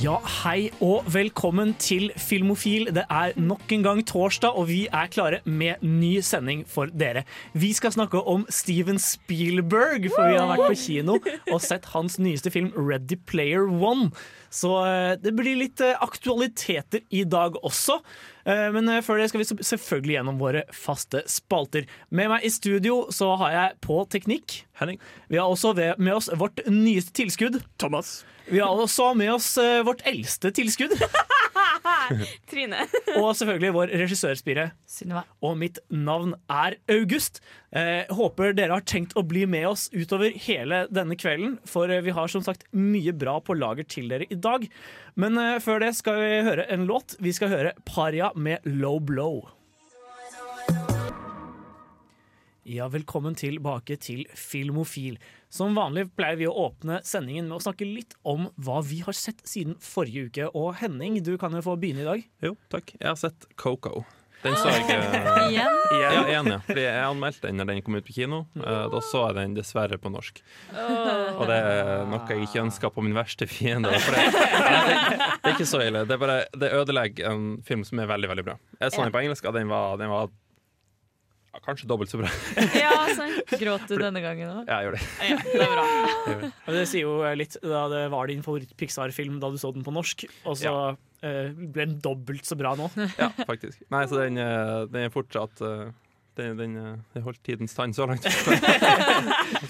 Ja, hei og velkommen til Filmofil. Det er nok en gang torsdag, og vi er klare med ny sending for dere. Vi skal snakke om Steven Spielberg, for vi har vært på kino og sett hans nyeste film Ready Player One. Så eh, det blir litt eh, aktualiteter i dag også. Eh, Men før det skal vi selvfølgelig gjennom våre faste spalter. Med meg i studio så har jeg på teknikk Henning. Vi har også med oss vårt nyeste tilskudd. Thomas. Vi har også med oss vårt eldste tilskudd. Trine. Og selvfølgelig vår regissørspire. Sunniva. Og mitt navn er August. Eh, håper dere har tenkt å bli med oss utover hele denne kvelden, for eh, vi har som sagt mye bra på lager til dere i dag. Men eh, før det skal vi høre en låt. Vi skal høre Paria med Low Blow. Ja, velkommen tilbake til Filmofil. Som vanlig pleier vi å åpne sendingen med å snakke litt om hva vi har sett siden forrige uke. Og Henning, du kan jo få begynne i dag. Jo, takk. Jeg har sett Coco. Den så jeg eh, Igjen? Ja, ja. Fordi jeg anmeldte den når den kom ut på kino. Eh, Da så jeg den dessverre på norsk. Og det er noe jeg ikke ønsker på min verste fiende. For det, det, det er ikke så ille. Det, er bare, det ødelegger en film som er veldig veldig bra. Jeg så den på engelsk, og den var, den var ja, kanskje dobbelt så bra. Ja, sant. Gråt du denne gangen òg? Ja, jeg gjør det. Ja, det er bra. Og Det sier jo litt da det var din favoritt-Pixar-film da du så den på norsk, og så eh, ble den dobbelt så bra nå. Ja, faktisk. Nei, så den, eh, den er fortsatt eh, den, den, eh, den holdt tidens tann så langt.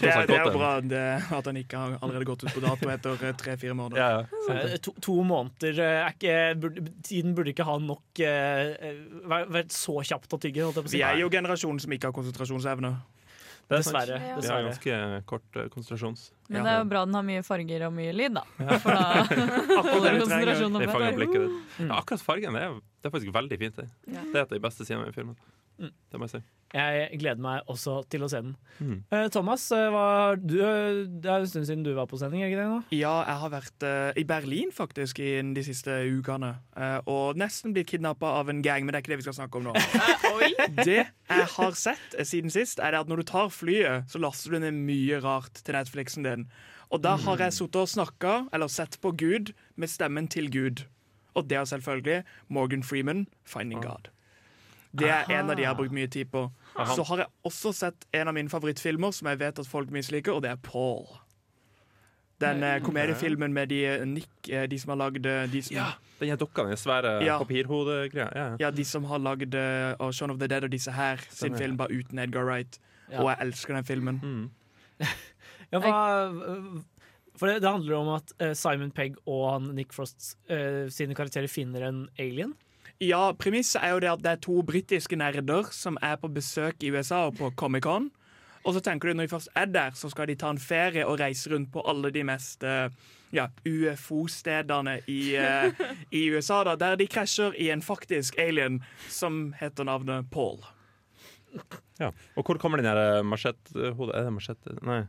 Det er, det er bra det, at han ikke har allerede gått ut på dato etter eh, tre-fire måneder. Ja, ja. Eh, To, to måneder er ikke, burde, Tiden burde ikke ha nok vært så kjapt å tygge. Holdt jeg på si. Vi er jo generasjonen som ikke har konsentrasjonsevne. Er. Dessverre. Ja. Vi har ganske kort konsentrasjons. Men det er jo bra den har mye farger og mye lyd, da. For da Akkurat holder konsentrasjonen Det oppe. Mm. Ja, akkurat fargen det er, det er faktisk veldig fint. Det, det er et av de beste sidene ved filmen. Mm. Det må jeg si. Jeg gleder meg også til å se den. Mm. Eh, Thomas, eh, du, det er en stund siden du var på sending, ikke det? nå? Ja, jeg har vært uh, i Berlin faktisk i de siste ukene. Uh, og nesten blitt kidnappa av en gang, men det er ikke det vi skal snakke om nå. Det jeg har sett eh, siden sist, er det at når du tar flyet, så laster du ned mye rart til Netflixen din. Og da har jeg sittet og snakka, eller sett på Gud, med stemmen til Gud. Og det er selvfølgelig Morgan Freeman, 'Finding God'. Det er en av de jeg har brukt mye tid på. Aha. Så har jeg også sett en av mine favorittfilmer som jeg vet at folk misliker, og det er Paul. Den eh, komediefilmen med de eh, Nick, eh, de som har lagd de som, Ja, den her dokka, den svære Ja. papirhodegreia. Ja, ja. de som har lagd uh, Shaun of the Dead og disse her sin film, bare uten Edgar Wright. Ja. Og jeg elsker den filmen. Mm. Ja, hva, for det, det handler om at Simon Pegg og han Nick Frost uh, sine karakterer finner en alien. Ja, Premisset er jo det at det er to britiske nerder som er på besøk i USA og på Comic-Con. Og så tenker du når de først er der, så skal de ta en ferie og reise rundt på alle de mest eh, ja, UFO-stedene i, uh, i USA, da, der de krasjer i en faktisk alien som heter navnet Paul. ja. Og hvor kommer den der eh, marsjetthodet Er det marsjett... Nei.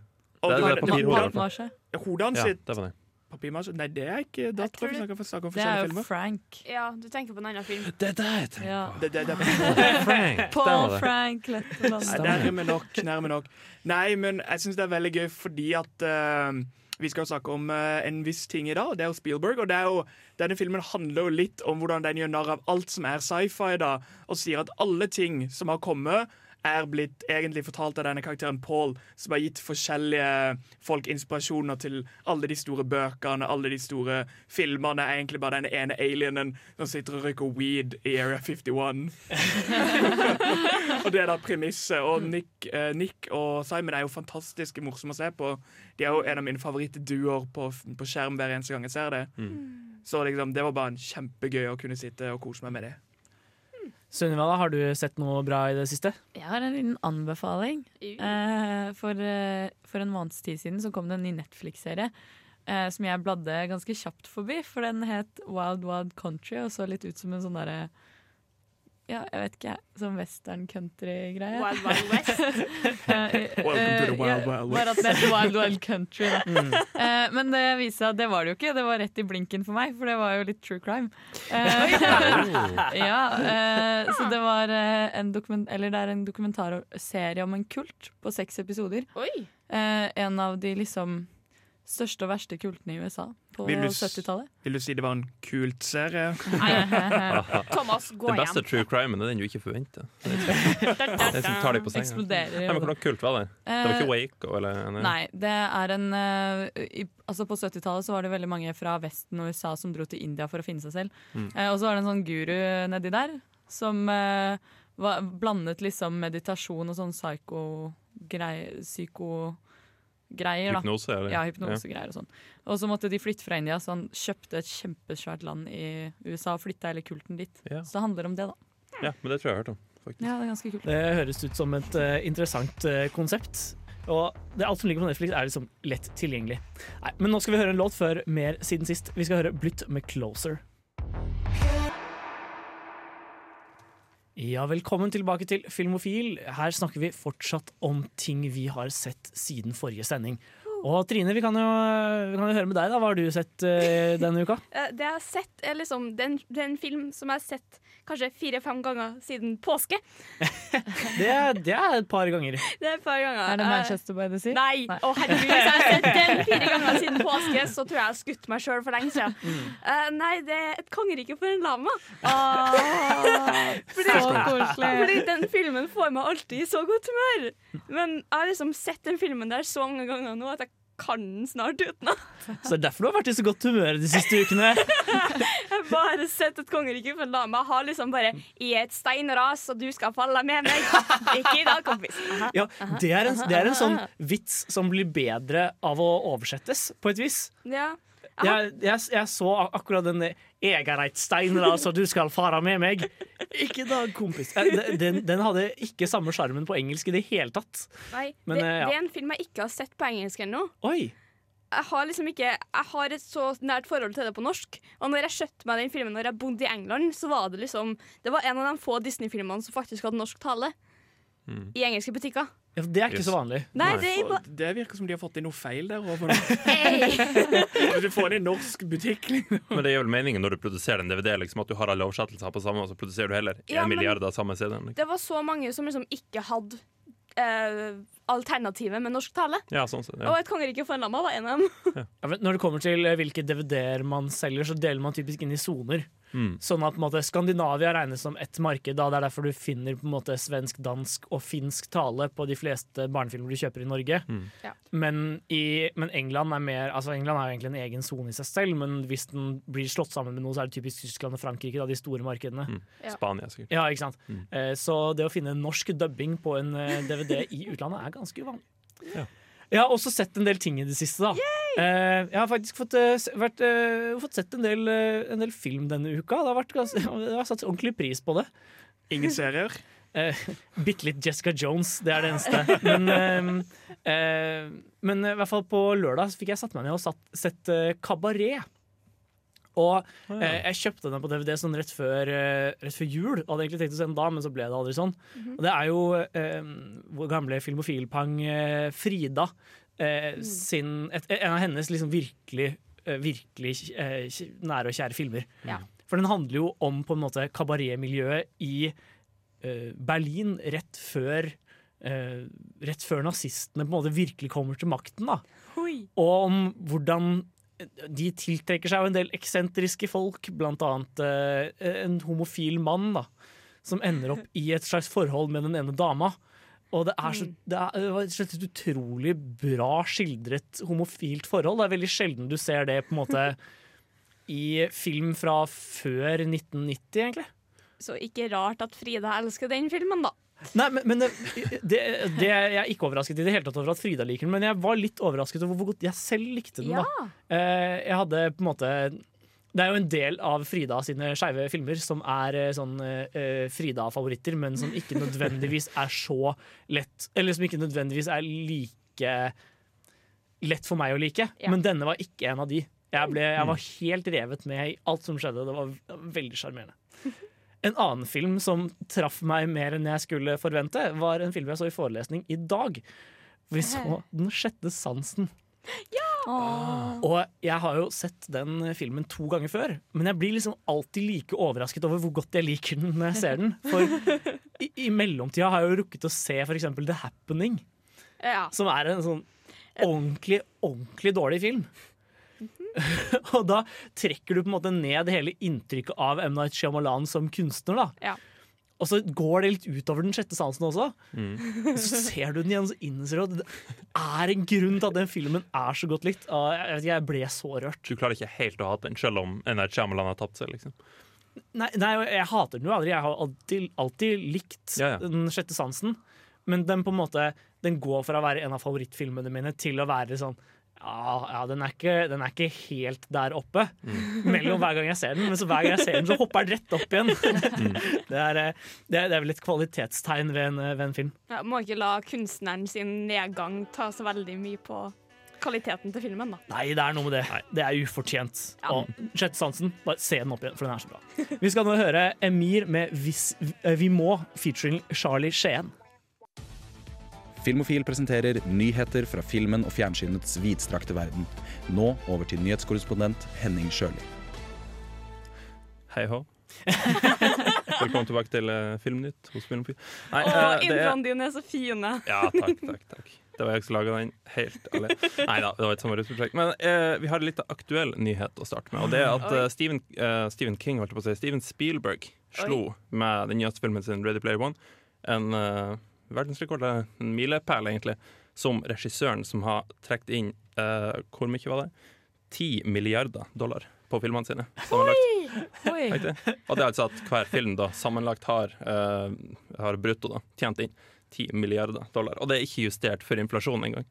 Det er- det er papirhodet. Hodet hans Ja, sitt. Papirmasje? Nei, det er ikke Da Jeg tror jeg vi snakker, for, snakker om Det er jo filmer. Frank. Ja, du tenker på en annen film. Det er det jeg tenker Ja. Det, det, det, Frank. Paul det. Frank nærme nok, nærme nok. Nei, men jeg syns det er veldig gøy fordi at uh, vi skal snakke om uh, en viss ting i dag, og det er jo Spielberg. Og det er jo, denne filmen handler jo litt om hvordan den gjør narr av alt som er sci-fi, da, og sier at alle ting som har kommet, er blitt egentlig fortalt av denne karakteren Paul, som har gitt forskjellige folk inspirasjoner til alle de store bøkene, alle de store filmene. Er egentlig bare den ene alienen som sitter og røyker weed i Area 51. og det er da premisset. Og Nick, eh, Nick og Simon er jo fantastiske morsomme å se på. De er jo en av mine favorittduoer på, på skjerm hver eneste gang jeg ser det. Så liksom, det var bare en kjempegøy å kunne sitte og kose meg med det. Sunniva, har du sett noe bra i det siste? Jeg har en liten anbefaling. Eh, for, eh, for en måneds tid siden så kom det en ny Netflix-serie eh, som jeg bladde ganske kjapt forbi, for den het Wild Wild Country og så litt ut som en sånn derre ja, jeg vet ikke. Sånn western country-greie. Wild Wild West. Eh, Welcome to the Wild Wild West. Wild Bare at det er Wild Wild Country. Da. Uh, men det viste seg at det var det jo ikke. Det var rett i blinken for meg, for det var jo litt true crime. Uh, ja, uh, så det var eh, en dokument, eller det er en dokumentarserie om en kult på seks episoder. Oi. Eh, en av de liksom største og verste kultene i USA på Vil du s- 70-tallet. Vil du si det var en kult serie? Thomas, gå Den beste hjem. true crimen er den du ikke forventer. Den som tar deg på senga. Eksploderer. Nei, men Hvordan kult var det? Det var Eh, ikke Wake? Eller, Nei, det er en eh, i, Altså På 70-tallet så var det veldig mange fra Vesten og USA som dro til India for å finne seg selv. Mm. Eh, og så var det en sånn guru nedi der som eh, var, blandet liksom meditasjon og sånn psyko-greier Psyko-greier, da. Hypnose? Eller? Ja, hypnosegreier og sånn. Og så måtte de flytte fra India, så han kjøpte et kjempesvært land i USA og flytta hele kulten dit. Ja. Så det handler om det, da. Ja, men det tror jeg jeg har hørt om. faktisk. Ja, det er ganske kult. Det høres ut som et uh, interessant uh, konsept. Og det alt som ligger på Netflix, er liksom lett tilgjengelig. Nei, men nå skal vi høre en låt før mer siden sist. Vi skal høre Blytt med 'Closer'. Ja, velkommen tilbake til Filmofil. Her snakker vi fortsatt om ting vi har sett siden forrige sending. Og Trine, vi kan jo, vi kan jo høre med deg. da Hva har du sett uh, denne uka? Eh, Det jeg har sett, er liksom det er en, er en film som jeg har sett kanskje fire-fem ganger siden påske. Det er, det er et par ganger. Det er et par ganger. Er det Eh, Manchester by the Sea? Nei. Nei. Å, herregud, hvis jeg har sett den fire ganger siden påske, så tror jeg jeg har skutt meg sjøl for lenge siden. Mm. Uh, nei, det er et kongerike for en lama. Så koselig. Fordi den filmen får meg alltid i så godt humør. Men jeg har liksom sett den filmen der så mange ganger nå at jeg kan den snart utenat. Så det er derfor du har vært i så godt humør de siste ukene. Jeg har bare sett et kongerike for en meg ha har liksom bare I et steinras, og du skal falle med meg. Ikke i dag, kompis. Ja, det er, en, det er en sånn vits som blir bedre av å oversettes, på et vis. Ja. Jeg, jeg, jeg så akkurat den Egereitsteinen, altså du skal fara med meg. Ikke da, kompis. Eh, den- Den, hadde ikke samme sjarmen på engelsk i det hele tatt. Nei, Men, det, eh, ja. det er en film jeg ikke har sett på engelsk ennå. Oi! Jeg har liksom ikke Jeg har et så nært forhold til det på norsk. Og når jeg skjøtte meg den filmen Når jeg bodde i England, så var det liksom Det var en av de få Disney-filmene som faktisk hadde norsk tale. I engelske butikker. Ja, for det er ikke Yes. så vanlig. Nei, det er Og bare det virker som de har fått inn noe feil der. Over. Hvis du får inn i norsk butikk liksom. Men det gir vel meningen når du produserer en DVD, liksom, at du har alle oversettelser på samme, og så produserer du heller Ja, en men- milliard av samme CD-en. Liksom. Det var så mange som liksom ikke hadde eh, alternativet med norsk tale. Ja, sånn sett, Og ja. Et kongerike for en lamma var en av dem. Ja, men når det kommer til eh, hvilke DVD-er man selger, så deler man typisk inn i soner. Mm. Sånn at på en måte, Skandinavia regnes som ett marked. Da. Det er derfor du finner på en måte svensk, dansk og finsk tale på de fleste barnefilmer du kjøper i Norge. Mm. Ja. Men, i, men England er mer Altså England er jo egentlig en egen sone i seg selv, men hvis den blir slått sammen med noe, så er det typisk Tyskland og Frankrike, da, de store markedene. Mm. Ja. Spania, sikkert. Ja, ikke sant? Mm. Eh, så det å finne norsk dubbing på en eh, DVD i utlandet er ganske uvanlig. Ja. Jeg har også sett en del ting i det siste. da Eh, Jeg har faktisk fått, eh, vært, eh, fått sett en del, en del film denne uka. Det har, vært, jeg har satt ordentlig pris på det. Ingen serier. Eh, Bitte litt Jessica Jones, det er det eneste. Men, men i hvert fall på lørdag så fikk jeg satt meg ned og satt, sett Kabaret. Og ja. jeg kjøpte den på DVD sånn rett før, eh, rett før jul. Hadde egentlig tenkt å se den da, men så ble det aldri sånn. Og det er jo eh, vår gamle filmofilpang Frida eh, sin et, En av hennes liksom virkelig, virkelig nære og kjære filmer. Ja. For den handler jo om på en måte kabaretmiljøet i Berlin rett før Rett før nazistene på en måte virkelig kommer til makten. da Og om hvordan de tiltrekker seg jo en del eksentriske folk, blant annet eh, en homofil mann da, som ender opp i et slags forhold med den ene dama. Og det er så det er, det et utrolig bra skildret homofilt forhold. Det er veldig sjelden du ser det på en måte i film fra før 1990, egentlig. Så ikke rart at Frida elsker den filmen, da. Nei, men, men det, det, det Jeg er ikke overrasket i det hele tatt over at Frida liker den, men jeg var litt overrasket over hvor godt jeg selv likte den. Ja. da Eh, Jeg hadde på en måte Det er jo en del av Frida sine skeive filmer som er eh, sånn uh, Frida-favoritter, men som ikke nødvendigvis er så lett Eller som ikke nødvendigvis er like lett for meg å like, Ja. men denne var ikke en av de. Jeg, ble, jeg var helt revet med i alt som skjedde. Det var veldig sjarmerende. En annen film som traff meg mer enn jeg skulle forvente, var en film jeg så i forelesning i dag. Vi så Den sjette sansen. Og jeg har jo sett den filmen to ganger før, men jeg blir liksom alltid like overrasket over hvor godt jeg liker den når jeg ser den. For i, i mellomtida har jeg jo rukket å se for eksempel The Happening, Ja. som er en sånn ordentlig, ordentlig dårlig film. Og da trekker du på en måte ned hele inntrykket av M. Night Shyamalan som kunstner. da Ja. Og så går det litt utover den sjette sansen også. Så ser du den igjen, så innser du at det er en grunn til at den filmen er så godt likt. Og jeg, vet ikke, jeg ble så rørt. Du klarer ikke helt å hate den, selv om N.R. Shyamalan har tapt seg. liksom Nei, nei, jeg hater den jo aldri. Jeg har alltid, alltid likt Ja, ja. den sjette sansen. Men den på en måte Den går fra å være en av favorittfilmene mine til å være sånn ja, ja den, er ikke, den er ikke helt der oppe mellom hver gang jeg ser den. Men så hver gang jeg ser den, så hopper den rett opp igjen. det, er, eh, det, er, det er vel et kvalitetstegn ved en, eh, ved en film. Ja, må ikke la kunstneren sin nedgang ta så veldig mye på kvaliteten til filmen, da. Nei, det er noe med det. Det er ufortjent. Og sjette sansen, bare se den opp igjen, for den er så bra. Vi skal nå høre Emir med Hvis vi må, featuring Charlie Skien. Filmofil presenterer nyheter fra filmen og fjernsynets vidstrakte verden. Nå over til nyhetskorrespondent Henning Sjøli. Hei hå. Velkommen tilbake til eh, Filmnytt hos Filmofil. Nei, Åh, eh, det er- introene dine er så fine. Ja, takk, takk, takk. Det var jeg som laga den helt alene. Nei da, det var et samarbeidsprosjekt. Men eh, vi har en litt aktuell nyhet å starte med. Og det er at eh, Stephen, eh, Stephen King, holdt jeg på å si, Steven Spielberg slo med den nyeste filmen sin Ready Player One en uh, verdensrekord, en milepæl, egentlig, som regissøren som har trukket inn eh, Hvor mye var det? 10 milliarder dollar på filmene sine. Sammenlagt. Og det er altså at hver film da sammenlagt har, eh, har brutto da, tjent inn 10 milliarder dollar. Og det er ikke justert for inflasjon engang.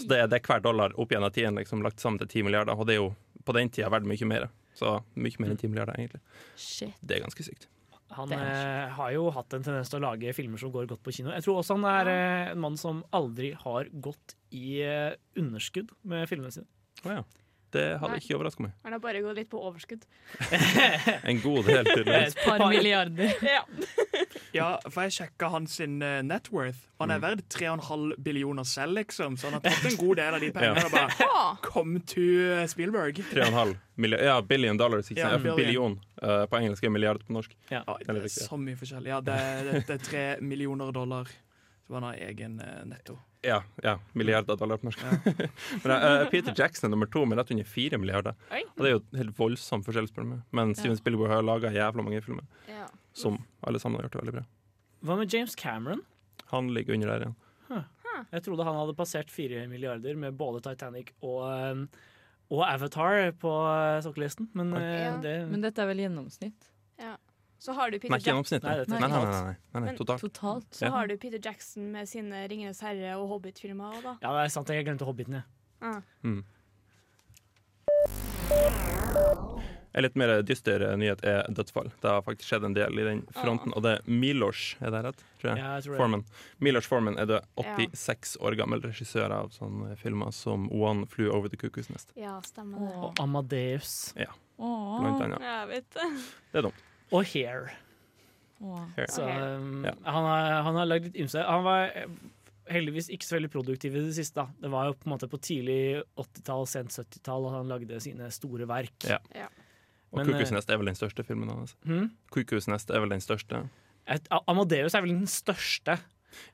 Så det, det er hver dollar opp av tiden liksom, lagt sammen til 10 milliarder, og det er jo på den tida verdt mye mer. Så mye mer enn 10 milliarder, egentlig. Shit. Det er ganske sykt. Han eh, har jo hatt en tendens til å lage filmer som går godt på kino. Jeg tror også han er eh, en mann som aldri har gått i eh, underskudd med filmene sine. Oh, ja. Det hadde Nei. ikke overraska meg. Han har bare gått litt på overskudd. En god del, tydeligvis. Et par milliarder. Ja, for jeg sjekka hans sin eh, net worth. Han er verdt 3,5 billioner selv, liksom. Så han har tatt en god del av de pengene og bare Come to Spielberg. 3,5 milliard, ja, billion dollars. Ikke Ja, billion. billion Uh, på engelsk er milliard på norsk. Ja, det er så mye forskjellig. Ja, det, det, det er tre millioner dollar som han har egen eh, netto. Ja, ja milliarder dollar på norsk. Men uh, Peter Jackson er nummer to med rett under fire milliarder. Oi. Og det er jo helt voldsom forskjell, spør. Men Steven Spielberg har laga jævla mange filmer ja. som alle sammen har gjort det veldig bra. Hva med James Cameron? Han ligger under der igjen. Jeg trodde han hadde passert fire milliarder med både Titanic og, eh, og Avatar på sokkelisten, men Ja. det Men dette er vel gjennomsnitt? Så har du Peter, Nei, ikke. Nei, Nei, nei, nei, nei, nei, nei, Men- totalt. Totalt? så Ja. har du Peter Jackson med sine 'Ringenes herre' og Hobbit-filmer òg, da. Ja, det er sant, jeg glemte Hobbiten, jeg. Ah. Mm. En litt mer dyster nyhet er dødsfall. Det har faktisk skjedd en del i den fronten. Og det er Milos, er det rett? Tror jeg. Ja, jeg tror det. Forman. Milos Forman er død. 86 år gammel regissør av sånne filmer som One Flew Over the Cuckoo's Nest. Ja, stemmer det. Og Amadeus. Blant annet. Jeg vet det. Det er dumt. Og Hair. Hair. Så, um, Ja. han, har, han har lagd litt ymse. Han var eh, heldigvis ikke så veldig produktiv i det siste. Da. Det var jo på en måte på tidlig 80-tall, sent 70-tall at han lagde sine store verk. Ja. Ja. Og Men, eh, er vel den største filmen hans. Hmm? Cuckoo's er vel den største. Et, Amadeus er vel den største,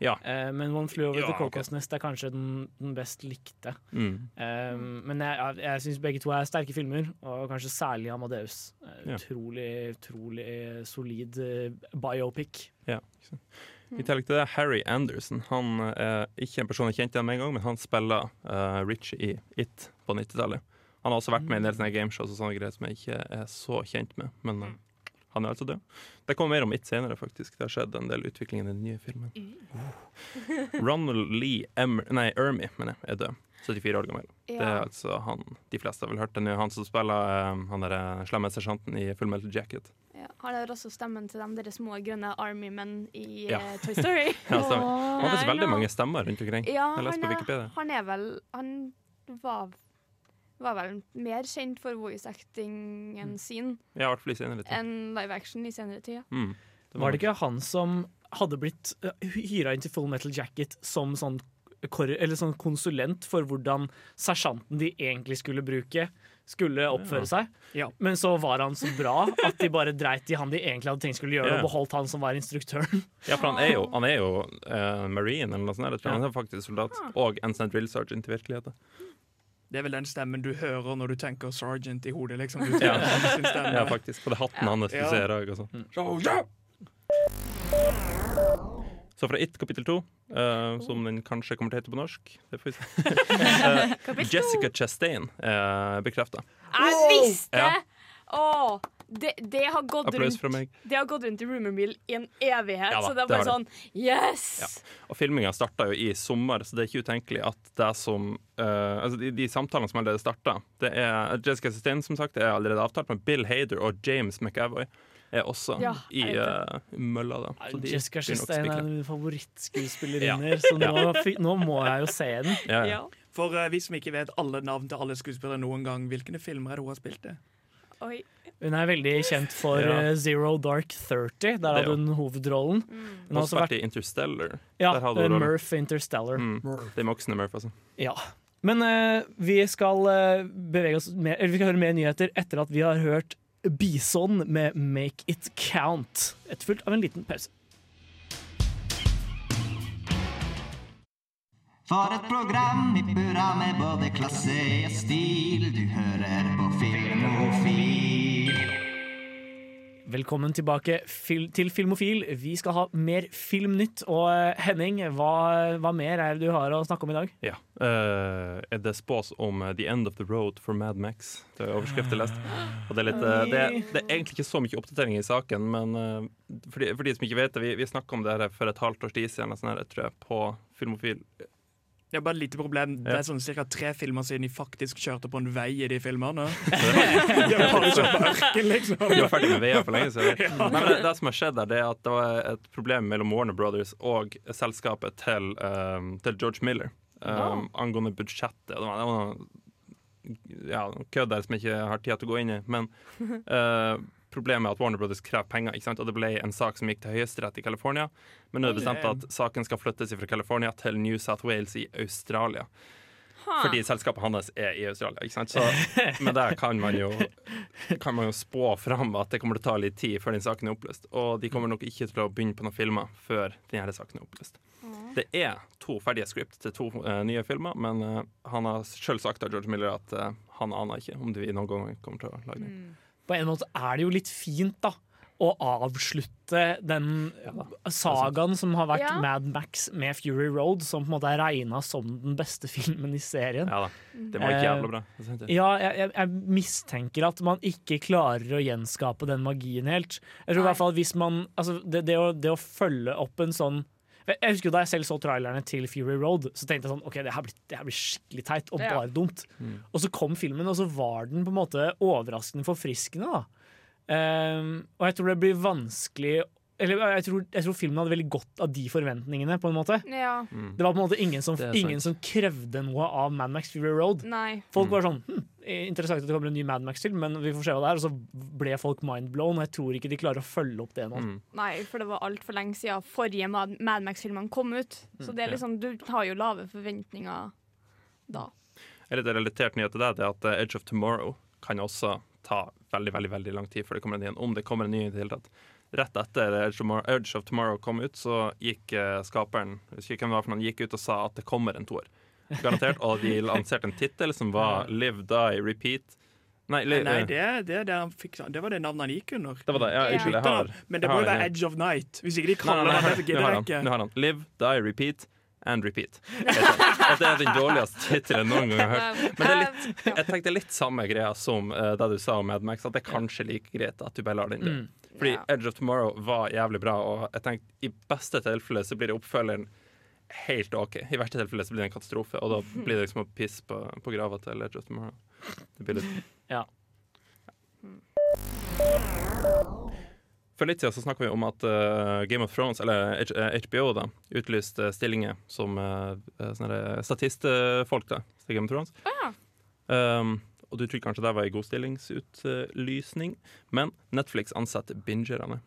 Ja. Uh, men One Flew Over Ja, the. Cocos Nest er kanskje den, den best likte. Mm. Um, men jeg, jeg, syns begge to er sterke filmer, og kanskje særlig Amadeus. Eh, Ja. Utrolig, utrolig solid biopic. Ja, ikke sant. I tillegg til det, Harry Anderson. Han er ikke en person jeg kjente med en gang, men han spiller uh, Richie i It på 90-tallet. Han har også vært med i en del sånne gameshows og sånne greier som jeg ikke er så kjent med. Men eh, han er altså død. Det kommer mer om It senere, faktisk. Det har skjedd en del utvikling i den nye filmen. Ronald Lee Emmer, nei, Ermy mener jeg, er død. 74 år gammel. Det er altså han de fleste har vel hørt. Er han som spiller eh, han der slemme sersjanten i Full Metal Jacket. Ja, han har også stemmen til de der små grønne Army-menn i Ja. eh, Toy Story. Ja, stemmer. Han har faktisk veldig mange stemmer rundt omkring. Ja, jeg leste på Wikipedia. han er vel Han var, var vel mer kjent for voice sin Ja, hvert fall i senere tid. enn live action i senere tid. Ja. Mm. Var det ikke han som hadde blitt uh, hyra inn til Full Metal Jacket som sånn, eller sånn konsulent for hvordan sersjanten de egentlig skulle bruke, skulle oppføre Ja. seg? Ja. Men så var han så bra at de bare dreit i han de egentlig hadde tenkt skulle gjøre, Ja. og beholdt han som var instruktøren. Ja, for han er jo, han er jo uh, marine eller noe sånt. Eller, han er faktisk soldat. Og en drill sergeant i virkeligheten. Det er vel den stemmen du hører når du tenker Sergeant i hodet. liksom. Du Ja. Ja, faktisk. På det hatten hans du Ja. ser òg. Så fra It kapittel to, uh, som den kanskje kommer til å hete på norsk det får vi se. Eh, Jessica Chastain er bekrefta. Jeg visste! Ja. Åh, det, det, har gått rundt, fra meg. det har gått rundt i rumor mill i en evighet. Ja da, så det er bare det. sånn Yes! Ja. Og filminga starta jo i sommer, så det er ikke utenkelig at det som uh, Altså, de, de samtalene som allerede starta det er, Jessica Sustain, som sagt er allerede avtalt, men Bill Hader og James McAvoy er også Ja, i uh, mølla. da Så de Jessica Sustain er en favorittskuespillerinner, så nå, nå må jeg jo se den. Ja, ja. Ja. For uh, vi som ikke vet alle navn til alle skuespillere noen gang, hvilke filmer er det hun har spilt i? Oi. Hun er veldig kjent for Ja. eh, Zero Dark 30. Der hadde hun hovedrollen. Mm. Hun har Og også vært i Interstellar. ja, Der hadde hun eh. Murph Interstellar. Mm. Det er voksne Murph, altså. Ja. Men uh, vi skal uh, bevege oss mer, eller vi skal høre mer nyheter etter at vi har hørt Bison med 'Make It Count'. Etterfulgt av en liten pause. For et program i burra med både klasse og stil. Du hører på Filmofil. Velkommen tilbake fil til Filmofil. Vi skal ha mer Filmnytt. Og eh, Henning, hva, hva mer er det du har å snakke om i dag? Ja. Er det spås om eh, The End of the Road for Mad Max. Det er overskriften jeg leste. Og det, er litt, uh, det, det er egentlig ikke så mye oppdatering i saken, men uh, for, de, for de som ikke vet det, vi, vi snakka om det her for et halvt års tid siden, eller sånn her, tror jeg, på Filmofil. Det er bare et lite problem. Det er sånn ca. tre filmer siden de faktisk kjørte på en vei i de filmene. de har bare kjørt på ørken, liksom. Vi var ferdig med veier for lenge siden. Nei, men det, det som har skjedd der, det er at det var et problem mellom Warner Brothers og selskapet til, um, til George Miller um, angående budsjettet. Det var, det var noe ja, kødd der som jeg ikke har tid til å gå inn i. Men uh, problemet er at Warner Brothers krever penger, ikke sant? og det ble en sak som gikk til Høyesterett i California. Men nå er det bestemt at saken skal flyttes fra California til New South Wales i Australia. Fordi selskapet hans er i Australia. Så med det kan man jo kan man jo spå fram at det kommer til å ta litt tid før den saken er oppløst. Og de kommer nok ikke til å begynne på noen filmer før denne saken er oppløst. Det er to ferdige script til to uh, nye filmer, men uh, han har sjøl sagt av George Miller at uh, han aner ikke om de noen gang kommer til å lage den. På en måte er det jo litt fint, da. Å avslutte den sagaen som har vært Ja. Mad Max med Fury Road, som på en måte er regna som den beste filmen i serien. Ja da. Det var ikke jævla bra. Ja, jeg, jeg, jeg mistenker at man ikke klarer å gjenskape den magien helt. Jeg tror i hvert fall hvis man altså det, det, å, det å følge opp en sånn jeg husker jo Da jeg selv så trailerne til Fury Road, Så tenkte jeg sånn Ok, det her blir, det her blir skikkelig teit og Ja. bare dumt. Og så kom filmen, og så var den på en måte overraskende forfriskende. da um, Og jeg tror det blir vanskelig Eller jeg tror, jeg tror filmen hadde veldig godt av de forventningene. på en måte Ja. Mm. Det var på en måte ingen som, ingen som krevde noe av Mad Max Fury Road. Nei. Folk Mm. var sånn hm, Interessant at det kommer en ny Mad Max til, men vi får se hva det er. Og så ble folk mindblown, og jeg tror ikke de klarer å følge opp det nå. Mm. Nei, for det var altfor lenge siden forrige Mad Mad Max-filmene kom ut. Så det er liksom, du har jo lave forventninger da. En litt relatert nyhet til det, det er at eh, Edge of Tomorrow kan også ta veldig veldig, veldig lang tid før det kommer en ny en, om det kommer en ny i det hele tatt. Rett etter Urge of Tomorrow, Edge of Tomorrow kom ut, så gikk eh, skaperen husker ikke hvem det var for noen, gikk ut og sa at det kommer en toer. Garantert. Og de lanserte en tittel som var Live, Die, Repeat. Nei, li, Nei, eh, det, det, det, han fikk, det var det navnet han gikk under. det var det. Ja, Ja. unnskyld, jeg har Men det må jo være. Edge of Night. Hvis ikke de kaller nei, det nei, det, gidder har jeg han, ikke. nå har han Live, Die, Repeat and Repeat. Og det er den dårligste tittelen noen gang jeg har hørt. Men det er litt, jeg tenkte litt samme greia som uh, det du sa om Mad Max, at det er kanskje like greit at du bare lar den dø. Mm. Fordi Ja. Edge of Tomorrow var jævlig bra, og jeg tenkte i beste tilfelle så blir det oppfølgeren helt OK. I verste tilfelle så blir det en katastrofe, og da blir det liksom å pisse på, på grava til Edge of Tomorrow. Det blir litt Ja. For litt siden så snakka vi om at uh, Game of Thrones, eller H eh, HBO, da, utlyste stillinger som uh, statistfolk da, til Game of Thrones. Um, og du tror kanskje det var en godstillingsutlysning, men Netflix ansetter bingerne.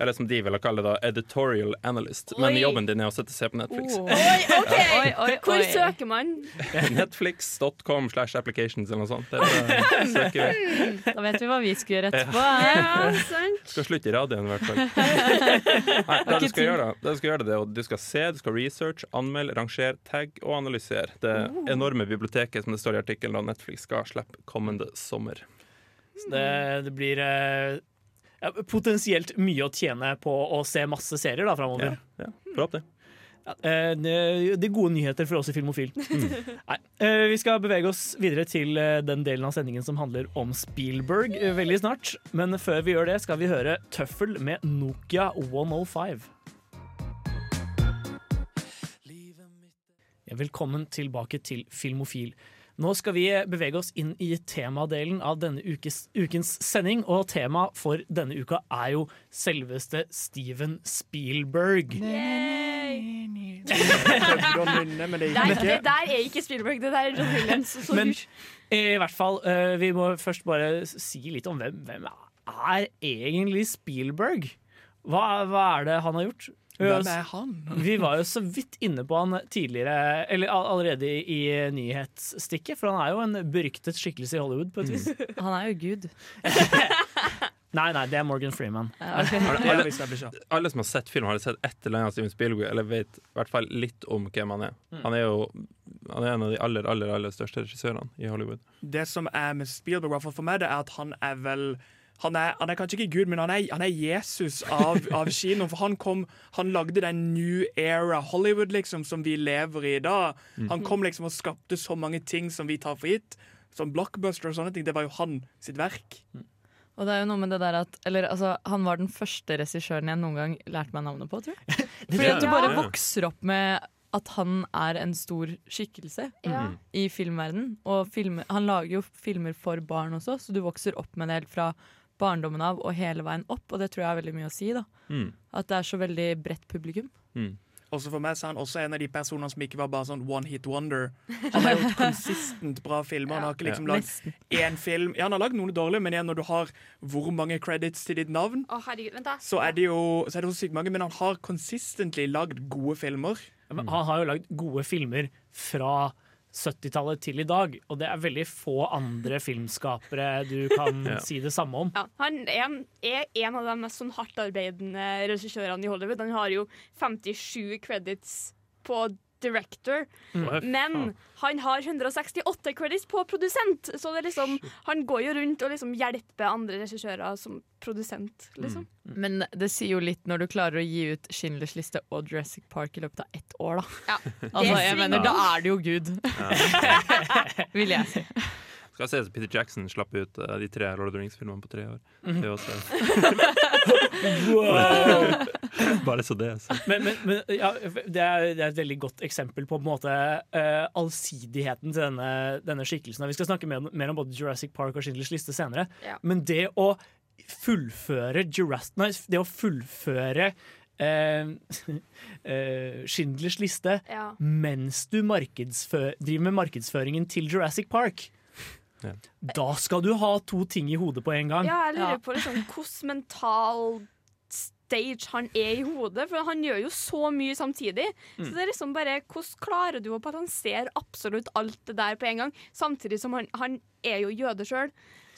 Eller som de ville kalle det, editorial analyst. Men jobben din er å sette seg på Netflix. Oi, OK! Oi, oi, Hvor søker man? Netflix.com slash applications eller noe sånt. Det søker vi. Da vet vi hva vi skal gjøre etterpå. Ja, sant. Skal slutte i radioen, i hvert fall. Nei, det du skal gjøre, det du skal gjøre det du skal se, du skal research, anmelde, rangere, tagge og analysere det enorme biblioteket som det står i artikkelen at Netflix skal slippe kommende sommer. Så det, det blir eh, potensielt mye å tjene på å se masse serier da framover. Ja, ja. Ja, eh, det, det er gode nyheter for oss i Filmofil. Nei, eh, vi skal bevege oss videre til eh, den delen av sendingen som handler om Spielberg veldig snart. Men før vi gjør det, skal vi høre Tøffel med Nokia 105. Ja, velkommen tilbake til Filmofil. Nå skal vi bevege oss inn i temadelen av denne ukes, ukens sending, og tema for denne uka er jo selveste Steven Spielberg. Men det der er ikke Spielberg, det der er John Williams. Så Men i hvert fall, eh, vi må først bare si litt om hvem, hvem er egentlig Spielberg? Hva, hva er det han har gjort? Hvem er han? Vi var jo så vidt inne på han tidligere, eller allerede i nyhetsstikket, for han er jo en beryktet skikkelse i Hollywood på et vis. Han er jo gud. Nei, nei, det er Morgan Freeman. Alle, okay. alle, alle, alle som har sett film, har sett et eller annet av Steven Spielberg, eller vet i hvert fall litt om hvem han er. Han er jo han er en av de aller, aller, aller største regissørene i Hollywood. Det som er med Spielberg, i hvert fall for meg, det er at han er vel han er, han er kanskje ikke Gud, men han er, han er Jesus av, av kino. For han kom, han lagde den new era Hollywood liksom som vi lever i i dag. Han kom liksom og skapte så mange ting som vi tar for gitt. Som blockbuster og sånne ting. Det var jo han sitt verk. Og det er jo noe med det der at eller, altså, Han var den første regissøren jeg noen gang lærte meg navnet på, tror jeg. Fordi at du bare vokser opp med at han er en stor skikkelse Ja. i filmverden. Og film, han lager jo filmer for barn også, så du vokser opp med det helt fra barndommen av og hele veien opp, og det tror jeg er veldig mye å si. da Mm. At det er så veldig bredt publikum. Mm. Også for meg så er han også en av de personene som ikke var bare sånn one hit wonder. Han har gjort konsistent bra filmer. Han har ikke liksom lagd én film. Ja, han har lagd noen dårlige, men igjen, når du har hvor mange credits til ditt navn, oh, herregud, vent da. så er det jo så er det sykt mange. Men han har konsistentlig lagd gode filmer. Men Han har jo lagd gode filmer fra 70-tallet til i dag, og det er veldig få andre filmskapere du kan Ja. si det samme om. Ja, han er en, er en av de mest sånn hardtarbeidende regissørene i Hollywood. Han har jo 57 credits på director, men han har 168 credits på produsent. Så det er liksom, han går jo rundt og liksom hjelper andre regissører som produsent, liksom. Men det sier jo litt når du klarer å gi ut Schindlers liste og Jurassic Park i løpet av ett år, da. Ja. Altså, jeg mener, da er det jo Gud. Vil jeg si. Skal jeg se at Peter Jackson slapp ut uh, de tre Lord of the Rings-filmene på tre år. Det er også Bare så det er. Men, men, men ja, det, er, det er et veldig godt eksempel på, på en måte, uh, allsidigheten til denne, denne skikkelsen. Vi skal snakke mer, om- mer om både Jurassic Park og Schindlers liste senere. Ja. Men det å fullføre Jurassic Nei, det å fullføre Uh, eh, Schindlers liste Ja. mens du driver med markedsføringen til Jurassic Park. Ja. Da skal du ha to ting i hodet på en gang. Ja, jeg lurer Ja. på liksom hvordan mental stage han er i hodet, for han gjør jo så mye samtidig. Så det er liksom bare Hvordan klarer du å balansere absolutt alt det der på en gang, samtidig som han, han er jo jøde sjøl.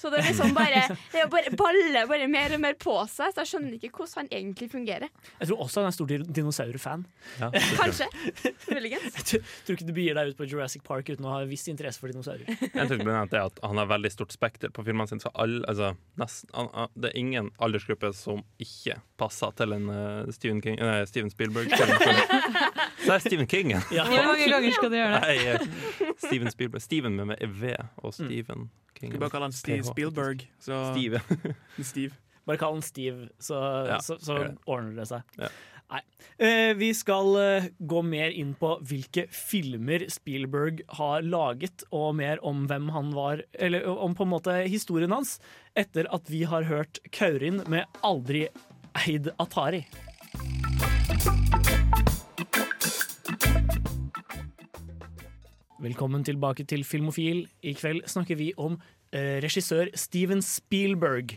Så det er liksom bare Det er bare baller bare mer og mer på seg, så jeg skjønner ikke hvordan han egentlig fungerer. Jeg tror også han er stor din- dinosaurfan. Ja, det tror jeg. Kanskje. Muligens. Jeg tror tror ikke du begir deg ut på Jurassic Park uten å ha viss interesse for dinosaurer. En ting blant annet er at Han har veldig stort spekter på filmene sine. Så alle, altså, nesten, det er ingen aldersgruppe som ikke passer til en uh, Steven, King, nei, Steven Spielberg-film. Så er Stephen King. ja. Hvor mange ganger skal du gjøre det? Nei, eh, Steven Spielberg. Steven med, med V og Stephen King. Skal bare kalle han Steve. Spielberg. Så Steve. Steve. Bare kall han Steve, så, Ja, så, så det. ordner det seg. Ja. Eh, vi skal eh, gå mer inn på hvilke filmer Spielberg har laget, og mer om hvem han var, eller om på en måte historien hans, etter at vi har hørt Kaurin med 'Aldri eid Atari'. Velkommen tilbake til Filmofil. I kveld snakker vi om eh, regissør Steven Spielberg.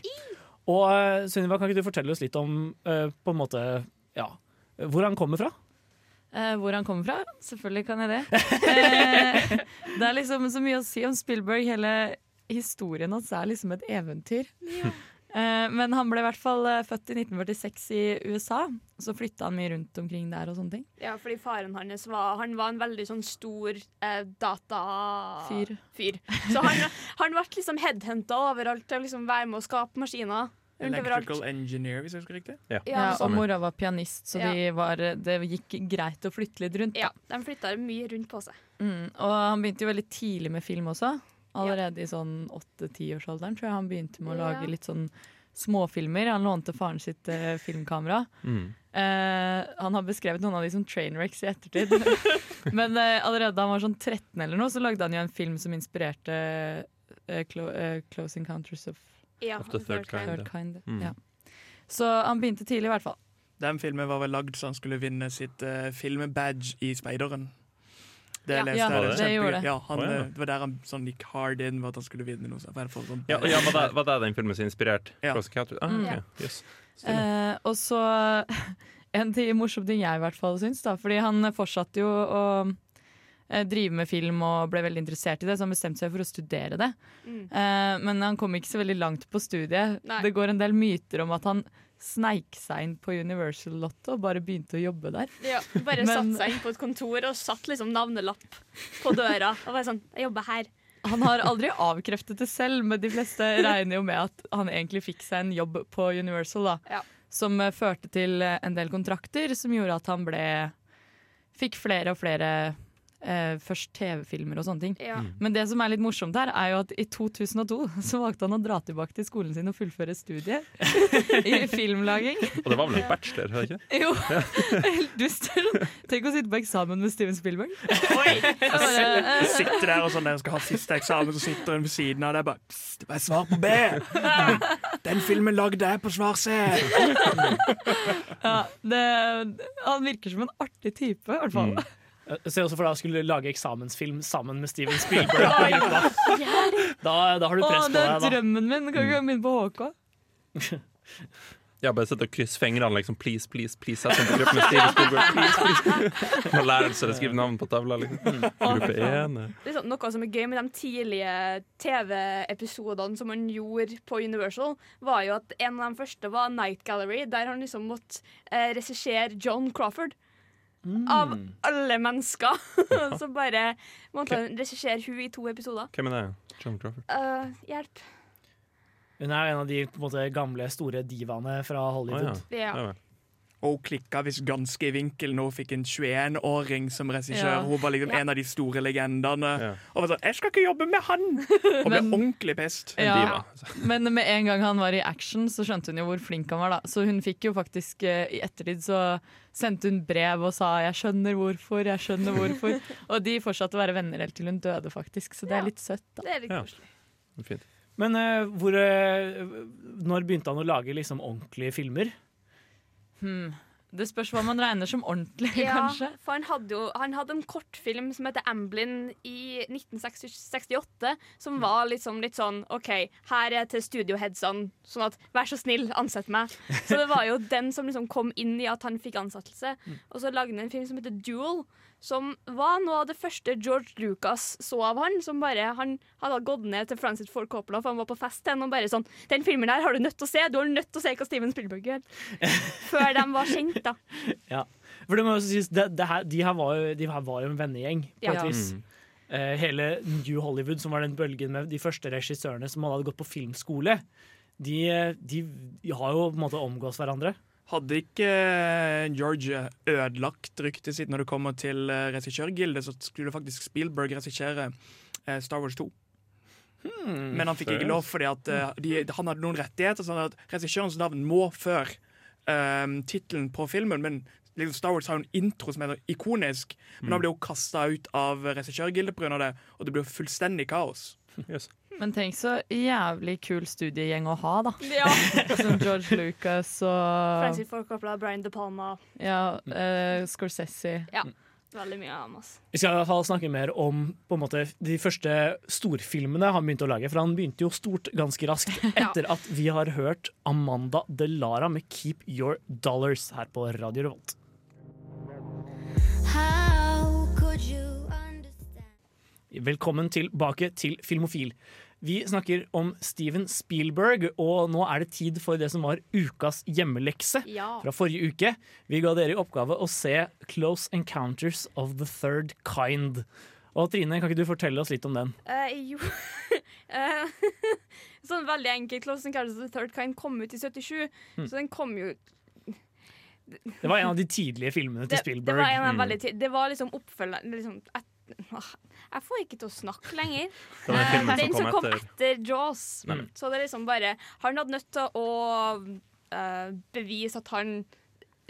Og eh, Sunniva, kan ikke du fortelle oss litt om eh, på en måte, ja, hvor han kommer fra? Eh, hvor han kommer fra? Selvfølgelig kan jeg det. Eh, det er liksom så mye å si om Spielberg. Hele historien hans er liksom et eventyr. Eh, men han ble i hvert fall eh, født i 1946 i USA. Så flytta han mye rundt omkring der og sånne ting. Ja, fordi faren hans var, han var en veldig sånn stor eh, datafyr. Fyr. Så han, han ble liksom headhunta overalt til å liksom være med å skape maskiner. Electrical engineer, hvis jeg husker riktig. Ja, Ja, og mora var pianist, så Ja. de var, det gikk greit å flytte litt rundt. Ja, de flytta mye rundt på seg. Mm, og han begynte jo veldig tidlig med film også. Allerede i sånn åtte-tiårsalderen tror jeg han begynte med å Ja. lage litt sånn småfilmer. Han lånte faren sitt eh, filmkamera. Mm. Eh, han har beskrevet noen av de som trainwrecks i ettertid. Men eh, allerede da han var sånn 13 eller noe, så lagde han jo en film som inspirerte eh, Clo eh, Close Encounters of Ja, Of the third kind, Third ja. Kind. Mm. Ja. Så han begynte tidlig, i hvert fall. Den filmen var vel lagd så han skulle vinne sitt uh, filmbadge i Speideren. Det Ja. leste Ja, jeg. det kjempegøy. gjorde det. Ja, han, oh, ja. eh, det var der han sånn gikk hard in med at han skulle vinne noe. For sånn Ja, ja, var, det, var det den filmen som inspirerte Ja. Encounter? Ah, okay. ok, yes. Eh, og så en ting, morsom ting jeg i hvert fall syns, da, fordi han fortsatte jo å eh, drive med film og ble veldig interessert i det, så han bestemte seg for å studere det. Mm. Eh, men han kom ikke så veldig langt på studiet. Nei. Det går en del myter om at han sneik seg inn på Universal Lotto og bare begynte å jobbe der. Ja, bare Men- satt seg inn på et kontor og satt liksom navnelapp på døra. Og bare sånn 'Jeg jobber her'. Han har aldri avkreftet det selv, men de fleste regner jo med at han egentlig fikk seg en jobb på Universal, da. Ja. Som eh, førte til eh, en del kontrakter, som gjorde at han ble Fikk flere og flere eh, først TV-filmer og sånne ting. Ja. Men det som er litt morsomt her, er jo at i 2002 så valgte han å dra tilbake til skolen sin og fullføre studiet i filmlaging. Og det var vel en bachelor? var det ikke? Jo, helt dust. Tenk å sitte på eksamen med Steven Spielberg. Oi! Jeg Sitter der og sånn, dere skal ha siste eksamen, så sitter hun ved siden av deg bare Pst, det var svar på B! Den filmen lagde jeg på svar C! Ja, det, han virker som en artig type, i hvert fall. Jeg Eh, ser også for deg å skulle lage eksamensfilm sammen med Steven Spielberg. Da, da har du press press på deg. det er drømmen min! Kan ikke begynne på HK? Ja, bare sitte og kryss fingrene, liksom. Please, please, please. Sett meg på gruppe med Steven Spielberg. Please, please. Når læreren står og skriver navn på tavla, liksom. Gruppe 1. Det er sånn, noe som er gøy med de tidlige TV-episodene som han gjorde på Universal, var jo at en av de første var Night Gallery, der han liksom måtte eh, regissere John Crawford. Av alle mennesker. så bare måtte han regissere hun i to episoder. Hvem er det? John Crawford? Uh, hjelp. Hun er en av de på en måte, gamle, store divaene fra Hollywood. ja. Ja. Ja. Og hun klikka visst ganske i vinkel når hun fikk en 21-åring som regissør. Ja. Hun var liksom Ja. en av de store legendene. Ja. Og var sånn 'Jeg skal ikke jobbe med han!' Og ble Men- ordentlig pest. Ja. altså. Men med en gang han var i action, så skjønte hun jo hvor flink han var. da Så hun fikk jo faktisk eh, I ettertid så sendte hun brev og sa 'jeg skjønner hvorfor', 'jeg skjønner hvorfor'. og de fortsatte å være venner helt til hun døde, faktisk. Så det Ja. er litt søtt, da. Det er litt Ja. koselig. Fint. Men uh, hvor, uh, når begynte han å lage liksom ordentlige filmer? Hmm. Det spørs hva man regner som ordentlig, Ja, kanskje. for han hadde jo han hadde en kortfilm som heter Amblin i 1968, som var liksom litt sånn OK, her er til studioheadsene, sånn at vær så snill, ansett meg. Så det var jo den som liksom kom inn i at han fikk ansettelse. Og så lagde han en film som heter Duel, som var noe av det første George Lucas så av han. Som bare, Han hadde gått ned til Francis Ford Coppola, for han var på fest til henne, og bare sånn Den filmen der har du nødt til å se! Du har nødt til å se hva Steven Spielberg gjør. Før de var kjent, da. ja. For det må jo også sies, det, det her, de, her var jo, de her var jo en vennegjeng, på Ja. et vis. Mm. Eh, hele New Hollywood, som var den bølgen med de første regissørene som hadde gått på filmskole, de, de, de har jo på en måte omgås hverandre. Hadde ikke eh, George ødelagt ryktet sitt når det kommer til eh, regissørgildet, så skulle faktisk Spielberg regissere eh, Star Wars 2. Men han fikk ikke lov fordi at de, han hadde noen rettigheter, sånn at regissørens navn må før um, tittelen på filmen. Men liksom Star Wars har jo en intro som er ikonisk, men han blir jo kasta ut av regissørgildet pga. det, og det blir fullstendig kaos. Men tenk så jævlig kul studiegjeng å ha, da. Ja. Som George Lucas og Francis Ford Coppola, Brian De Palma. ja, eh, Scorsese. Ja. Veldig mye av oss. Vi skal i hvert fall snakke mer om på en måte, de første storfilmene han begynte å lage. For han begynte jo stort ganske raskt etter at vi har hørt Amanda Delara med 'Keep Your Dollars' her på Radio Revolt. Velkommen tilbake til Filmofil. Vi snakker om Steven Spielberg, og nå er det tid for det som var ukas hjemmelekse Ja. fra forrige uke. Vi ga dere i oppgave å se Close Encounters of the Third Kind. Og Trine, kan ikke du fortelle oss litt om den? Uh, jo Eh, Sånn veldig enkelt. Close Encounters of the Third Kind kom ut i 77, Mm. så den kom jo Det var en av de tidlige filmene til Spielberg. det var en av Mm. veldig. Det var liksom oppfølgeren liksom, et, Jeg får ikke til å snakke lenger. Den Eh, som den kom som kom etter. etter Jaws. Mm. Så det er liksom bare Han hadde nødt til å uh, bevise at han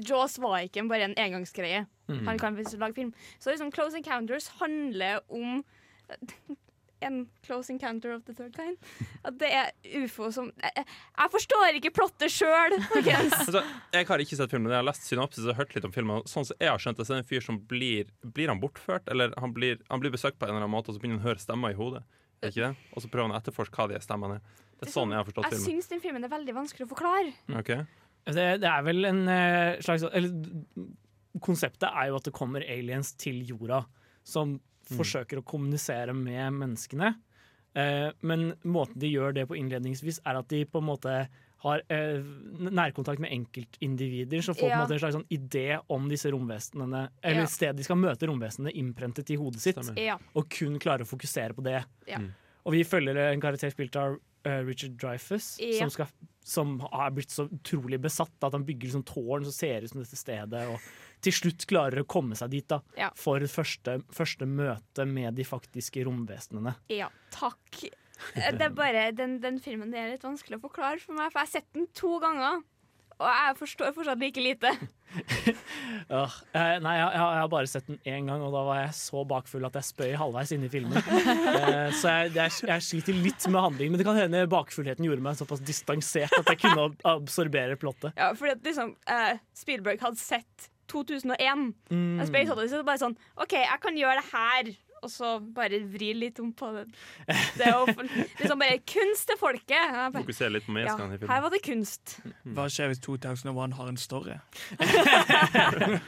Jaws var ikke bare en engangsgreie. Mm. Han kan lage film. Så liksom Close Encounters handler om en close encounter of the third kind. At det er ufo som Jeg, jeg- jeg forstår ikke plottet sjøl, folkens. Altså, jeg har ikke sett filmen, jeg har lest synopsis og hørt litt om filmen. Sånn som jeg har skjønt det, så er det en fyr som blir Blir han bortført? Eller han blir, han blir besøkt på en eller annen måte, og så begynner han å høre stemmer i hodet. Er ikke det? Og så prøver han å etterforske hva de stemmene er. Det er sånn jeg har forstått Jeg filmen. syns den filmen er veldig vanskelig å forklare. Okay. Det, det er vel en eh, slags Eller konseptet er jo at det kommer aliens til jorda som. Forsøker å kommunisere med menneskene. Eh, men måten de gjør det på innledningsvis, er at de på en måte har eh, nærkontakt med enkeltindivider, så får på en måte en slags sånn idé om disse romvesenene, eller Ja. stedet de skal møte romvesenene, innprentet i hodet sitt, Ja. og kun klare å fokusere på det. Ja. Mm. Og vi følger en karakter spilt av Richard Dreyfus, Ja. som, skal, som har blitt så utrolig besatt at han bygger liksom tårn som ser ut som dette stedet, og til slutt klarer å komme seg dit da, Ja. for første, første møte med de faktiske romvesenene. Ja, takk. Eh, Det er bare, den, den filmen det er litt vanskelig å forklare for meg, for jeg har sett den to ganger. Og jeg forstår fortsatt like lite. Eh, nei, jeg, jeg har- bare sett den én gang, og da var jeg så bakfull at jeg spøy halvveis inne i filmen. Uh, så jeg, jeg, jeg sliter litt med handling, men det kan hende bakfullheten gjorde meg såpass distansert at jeg kunne absorbere plottet. Ja, fordi liksom uh, Spielberg hadde sett 2001. Mm. Og spøy Odyssey, så bare sånn OK, jeg kan gjøre det her. Og så bare vri litt om på det. Det er jo liksom bare kunst til folket. Fokusere litt på ja, her var det kunst. Hva skjer hvis 2001 har en story?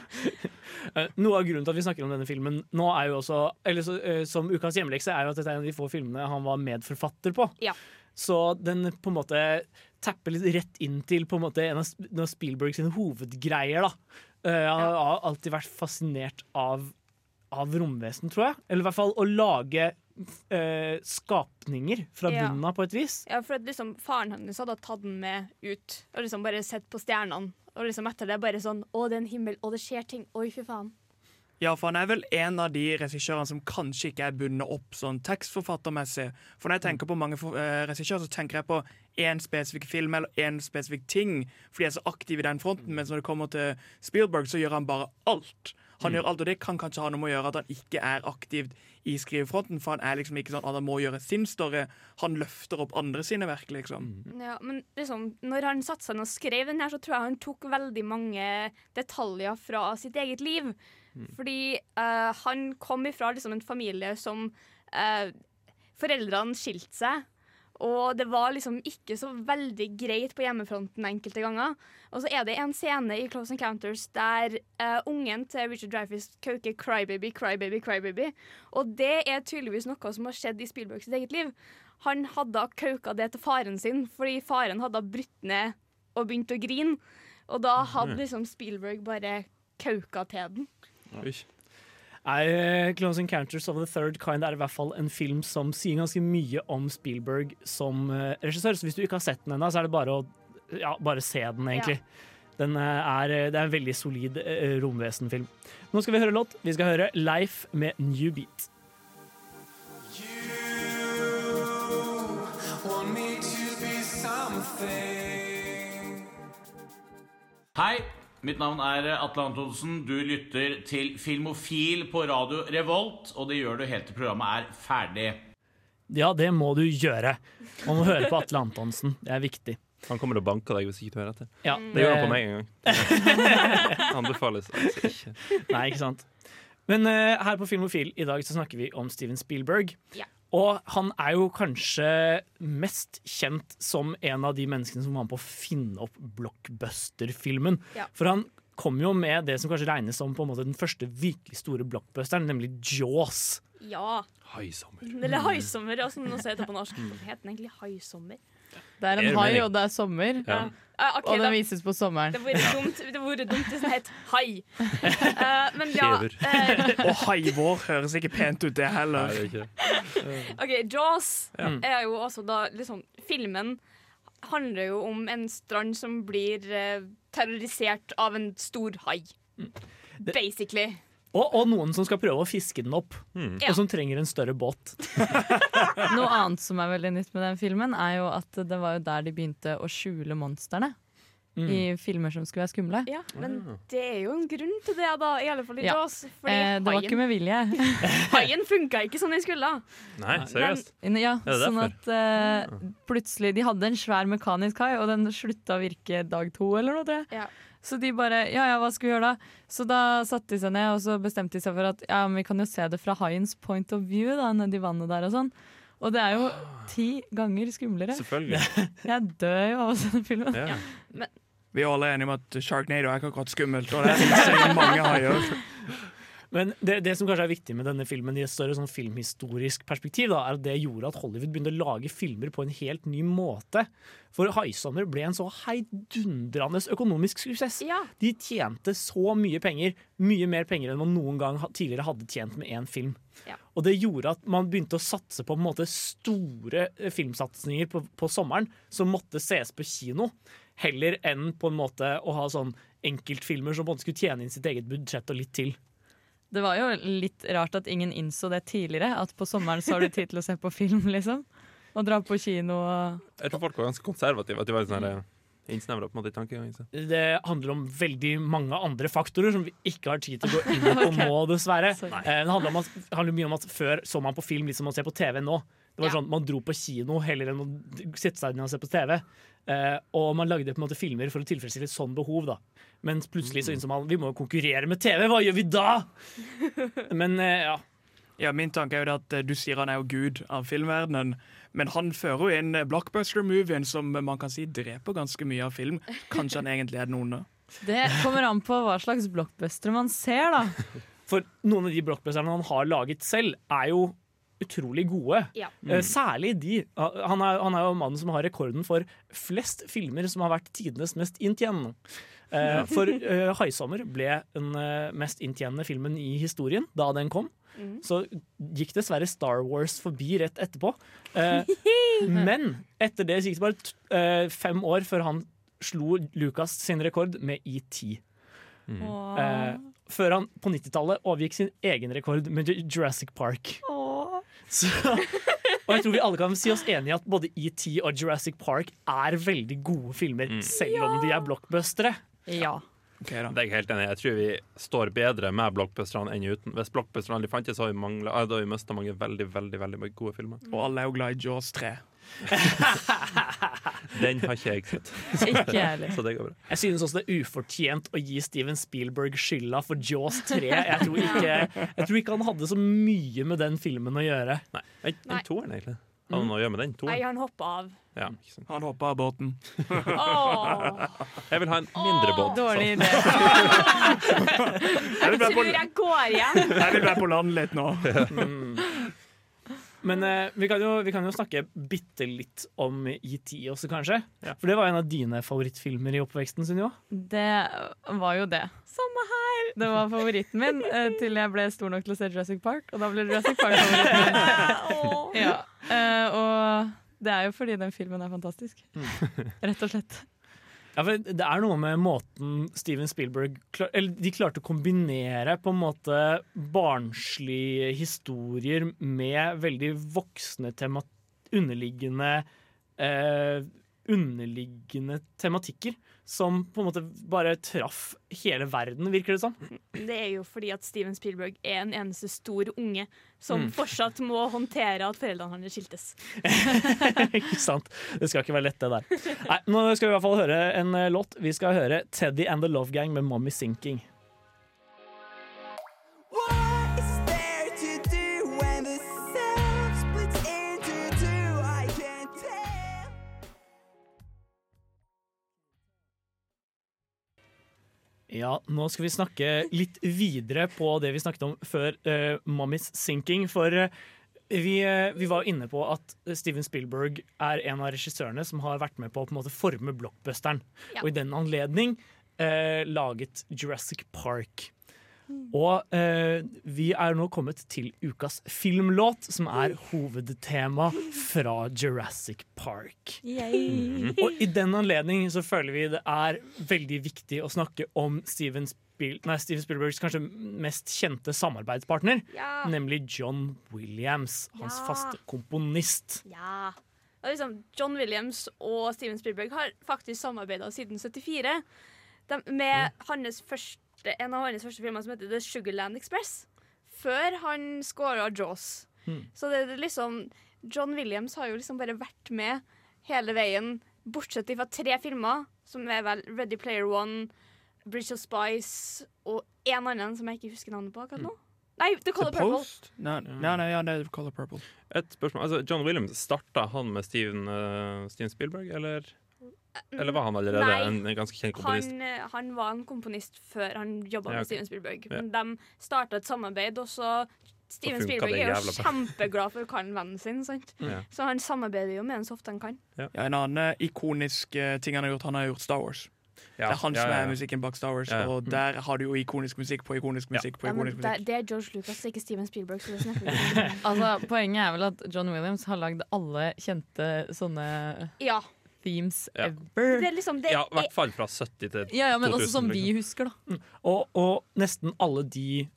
Eh, Noe av grunnen til at vi snakker om denne filmen nå er jo også, eller så, eh, som ukas hjemmelekse, er jo at dette er en av de få filmene han var medforfatter på. Ja. Så den på en måte tapper litt rett inn til på en måte en av Sp- en av Spielberg sine hovedgreier. da. Eh, Jeg har alltid vært fascinert av, av romvesen, tror jeg. Eller i hvert fall å lage eh, skapninger fra Ja. bunnen av, på et vis. Ja, for at liksom Faren hennes hadde tatt den med ut og liksom bare sett på stjernene. Og liksom etter det bare sånn Å, det er en himmel, og det skjer ting. Oi, fy faen. Ja, for han er vel en av de regissørene som kanskje ikke er bundet opp sånn tekstforfattermessig. For når jeg tenker på mange for- eh, regissører, så tenker jeg på én spesifikk film eller én spesifikk ting, fordi jeg er så aktiv i den fronten. Mens når det kommer til Spielberg, så gjør han bare alt. Han Mm. gjør alt, og det kan kanskje ha noe med å gjøre at han ikke er aktiv i skrivefronten, for han er liksom ikke sånn at han må gjøre sin story. Han løfter opp andre sine verk, liksom. Ja, men liksom, når han satte seg ned og skrev den her, så tror jeg han tok veldig mange detaljer fra sitt eget liv. Fordi uh, han kom ifra liksom en familie som uh, Foreldrene skilte seg. Og det var liksom ikke så veldig greit på hjemmefronten enkelte ganger. Og så er det en scene i Close Encounters der uh, ungen til Richard Dreyfuss kauker 'crybaby, crybaby, crybaby'. Og det er tydeligvis noe som har skjedd i Spielberg sitt eget liv. Han hadde kauka det til faren sin, fordi faren hadde brutt ned og begynt å grine. Og da hadde liksom Spielberg bare kauka til den. Er eh, Close Encounters of the Third Kind er i hvert fall en film som sier ganske mye om Spielberg som eh, regissør. Så hvis du ikke har sett den ennå, så er det bare å ja, bare se den, egentlig. Den eh, er, det er en veldig solid romvesenfilm. Nå skal vi høre låt. Vi skal høre Leif med New Beat. Want me to be something. Hei, Mitt navn er Atle Antonsen. Du lytter til Filmofil på radio Revolt, og det gjør du helt til programmet er ferdig. Ja, det må du gjøre. Man må høre på Atle Antonsen. Det er viktig. Han kommer til å banke deg hvis ikke du hører etter. Ja, det gjør han på meg en gang. Anbefales altså ikke. Nei, ikke sant. Men uh, her på Filmofil i dag så snakker vi om Steven Spielberg. Ja. Og han er jo kanskje mest kjent som en av de menneskene som var med på å finne opp blockbuster-filmen. Ja. For han kom jo med det som kanskje regnes som på en måte den første virkelig store blockbusteren, nemlig Jaws. Ja. Haisommer. Eller haisommer, altså, nå ser jeg det på norsk. Het den egentlig haisommer? Det er en hai, og det er sommer. Ja. Uh, okay, og da- den vises på sommeren. Det hadde vært dumt, vært dumt hvis den het Hai. Uh, men ja eh, Og haivår høres ikke pent ut, det heller. Nei, det er ikke. OK, Jaws Ja. er jo også da liksom Filmen handler jo om en strand som blir eh, terrorisert av en stor hai. Basically. Og, og noen som skal prøve å fiske den opp, Mm. Og som trenger en større båt. Noe annet som er veldig nytt med den filmen, er jo at det var jo der de begynte å skjule monstrene. Mm. I filmer som skulle være skumle. Ja, men det er jo en grunn til det, da, i alle fall i Ja. Jaws. Fordi Eh, det var ikke med vilje. haien funka ikke som den skulle. Nei, seriøst? Ja, Er det sånn at eh, plutselig De hadde en svær mekanisk hai, og den slutta å virke dag to eller noe, tror jeg. Ja. Så de bare Ja ja, hva skal vi gjøre da? Så da satte de seg ned, og så bestemte de seg for at ja, men vi kan jo se det fra haiens point of view, da, nedi vannet der og sånn. Og det er jo ti ganger skumlere. Selvfølgelig. Jeg dør jo av å se den filmen. Ja. Vi er alle enige om at Sharknado er ikke akkurat skummelt, og det er mange haier. Men det, det som kanskje er viktig med denne filmen i et større sånn filmhistorisk perspektiv, da, er at det gjorde at Hollywood begynte å lage filmer på en helt ny måte. For 'Haisommer' ble en så heidundrende økonomisk suksess. Ja. De tjente så mye penger, mye mer penger enn man noen gang tidligere hadde tjent med én film. Ja. Og det gjorde at man begynte å satse på, på måte, store eh, filmsatsinger på, på sommeren som måtte ses på kino, heller enn på en måte å ha sånn enkeltfilmer som på en måte skulle tjene inn sitt eget budsjett og litt til. Det var jo litt rart at ingen innså det tidligere. At på sommeren så har du tid til å se på film, liksom. Og dra på kino og Jeg tror folk var ganske konservative. At de var sånn her, innsnevra på en måte i tankegangen. Det handler om veldig mange andre faktorer som vi ikke har tid til å gå inn på okay. nå, dessverre. Sorry. Eh, Det handler, om at, handler mye om at Før så man på film litt som man ser på TV nå. Det var Ja. sånn Man dro på kino heller enn å sette seg ned og se på TV. Eh, og man lagde på en måte filmer for å tilfredsstille et sånn behov. da Mens plutselig så innså man vi må jo konkurrere med TV. Hva gjør vi da?! Men eh, ja. Ja, Min tanke er jo at eh, du sier han er jo gud av filmverdenen, men han fører jo inn eh, blockbuster-movien som man kan si dreper ganske mye av film. Kanskje han egentlig er den onde. Det kommer an på hva slags blockbuster man ser, da. For noen av de blockbusterne han har laget selv, er jo utrolig gode. Ja. Mm. Særlig de. Han er, han er jo mannen som har rekorden for flest filmer som har vært tidenes mest inntjenende. Ja. for uh, 'Haisommer' ble den eh, mest inntjenende filmen i historien da den kom. Mm. Så gikk dessverre Star Wars forbi rett etterpå. Uh, men etter det så gikk det bare t eh, fem år før han slo Lucas sin rekord med ET. ET. Uh, før han på 90-tallet overgikk sin egen rekord med Jurassic Park. Så, og jeg tror vi alle kan si oss enig i at både ET og Jurassic Park er veldig gode filmer, selv om de er blockbustere. Ja. Det er jeg helt enig i. Jeg tror vi står bedre med blockbusterne enn uten. Hvis blockbusterne aldri fantes, så har vi, manglet, har vi mista mange veldig veldig, veldig gode filmer. Og alle er jo glad i Jaws 3. Den har ikke jeg sett. Ikke jeg. Så det går bra. Jeg synes også det er ufortjent å gi Steven Spielberg skylda for Jaws 3. Jeg tror ikke, jeg tror ikke han hadde så mye med den filmen å gjøre. Nei, den, toeren, egentlig. Har noe å gjøre med den Nei, han hoppa av. Ja. Han hoppa av båten. Åh, Jeg vil ha en mindre båt. Dårlig idé. Jeg vil tror jeg går igjen. jeg vil være på land litt nå. Men eh, vi, kan jo, vi kan jo snakke bitte litt om ET også, kanskje. Ja. For det var en av dine favorittfilmer i oppveksten, Sunniva. Det var jo det. Samme her! Det var favoritten min eh, til jeg ble stor nok til å se Jurassic Park, og da ble Jurassic Park favoritten min. Ja. eh, og det er jo fordi den filmen er fantastisk. Rett og slett. Ja, for det er noe med måten Steven Spielberg klar, eller De klarte å kombinere på en måte barnslige historier med veldig voksne tema, underliggende eh, underliggende tematikker som på en måte bare traff hele verden, virker det som. Det er jo fordi at Steven Spielberg er en eneste stor unge som Mm. fortsatt må håndtere at foreldrene hans skiltes. ikke sant? Det skal ikke være lett, det der. Nei, nå skal vi i hvert fall høre en eh, låt. Vi skal høre Teddy and the Love Gang med Mommy Sinking. Ja, nå skal vi snakke litt videre på det vi snakket om før uh, 'Mummies Sinking. For uh, vi, uh, vi var inne på at Steven Spielberg er en av regissørene som har vært med på å på en måte forme blockbusteren. Ja. Og i den anledning uh, laget Jurassic Park. Og eh, vi er nå kommet til ukas filmlåt, som er hovedtema fra Jurassic Park. Yay. Og i den anledning så føler vi det er veldig viktig å snakke om Steven, Spiel nei, Steven Spielbergs kanskje mest kjente samarbeidspartner, Ja. nemlig John Williams, hans Ja. faste komponist. Ja. Liksom John Williams og Steven Spielberg har faktisk samarbeida siden 74. De, med hans første, en av hans første filmer som heter The Sugarland Express. Før han scora Jaws. Mm. Så det er liksom John Williams har jo liksom bare vært med hele veien, bortsett fra tre filmer, som er vel Ready Player One, Bridge of Spice og en annen som jeg ikke husker navnet på akkurat nå. Nei, The Color Purple. Nei, nei, nei, ja, Color Purple. Et spørsmål, altså John Williams, starta han med Steven, uh, Steven Spielberg, eller, eller var han allerede Nei. en, en ganske kjent komponist? Han, eh, han var en komponist før han jobba Ja, med. Steven Spielberg. Ja. Men de starta et samarbeid, og så Steven Spielberg er jo kjempeglad for å kalle vennen sin, sant? Ja. så han samarbeider jo med ham så ofte han kan. Ja, en annen eh, ikonisk eh, ting han har gjort, han har gjort Star Wars. Ja, Det er han ja, som ja, er musikken bak Star Wars, og der har du jo ikonisk musikk på ikonisk musikk på ikonisk musikk. det er George Lucas, ikke Steven Spielberg. Altså, poenget er vel at John Williams har lagd alle kjente sånne Ja. Themes Ja. ever. Det er liksom det Ja, i hvert fall fra 70 til 2000. Ja, ja, men også som vi liksom. husker, da. Og, og nesten alle de,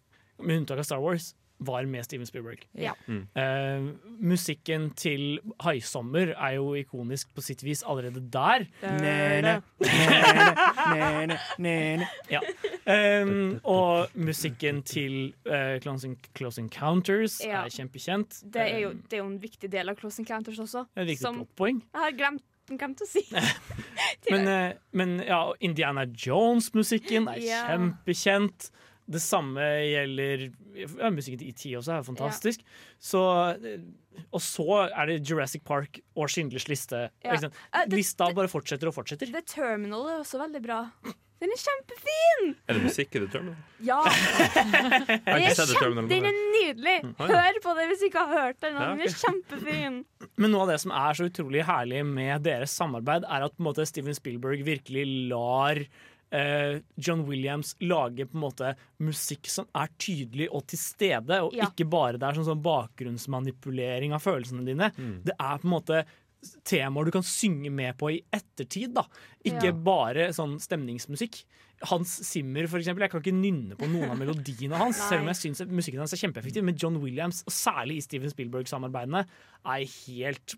med unntak av Star Wars, var med Steven Spielberg. Ja. Mm. Uh, musikken til 'Haisommer' er jo ikonisk på sitt vis allerede der. Nene, nene, nene. Ja. Um, og musikken til uh, Close, in Close Encounters Ja. er kjempekjent. Det er, jo, det er jo en viktig del av Close Encounters også. Det er et viktig som jeg har glemt, glemt å si. Men, eh, men ja, Indiana Jones-musikken er Ja. kjempekjent. Det samme gjelder ja, Musikken til ET også er fantastisk. Så, eh, og så er det Jurassic Park og Schindlers liste. Ja. Eh, Lista bare fortsetter og fortsetter. The Terminal er også veldig bra. Den er kjempefin! Er det musikk i The Terminal? Ja! Den er, kjempe, den er nydelig! Mm. Hør på det hvis du ikke har hørt den. Den er kjempefin. Men noe av det som er så utrolig herlig med deres samarbeid, er at på en måte, Steven Spielberg virkelig lar eh, John Williams lage på en måte musikk som er tydelig og til stede, og Ja. ikke bare det er sånn, sånn bakgrunnsmanipulering av følelsene dine. Det er på en måte temaer du kan synge med på i ettertid. da Ikke Ja. bare sånn stemningsmusikk. Hans Zimmer, for eksempel. Jeg kan ikke nynne på noen av melodiene hans, selv om jeg syns musikken hans er kjempeeffektiv. Men John Williams, og særlig i Steven Spielberg-samarbeidene, er helt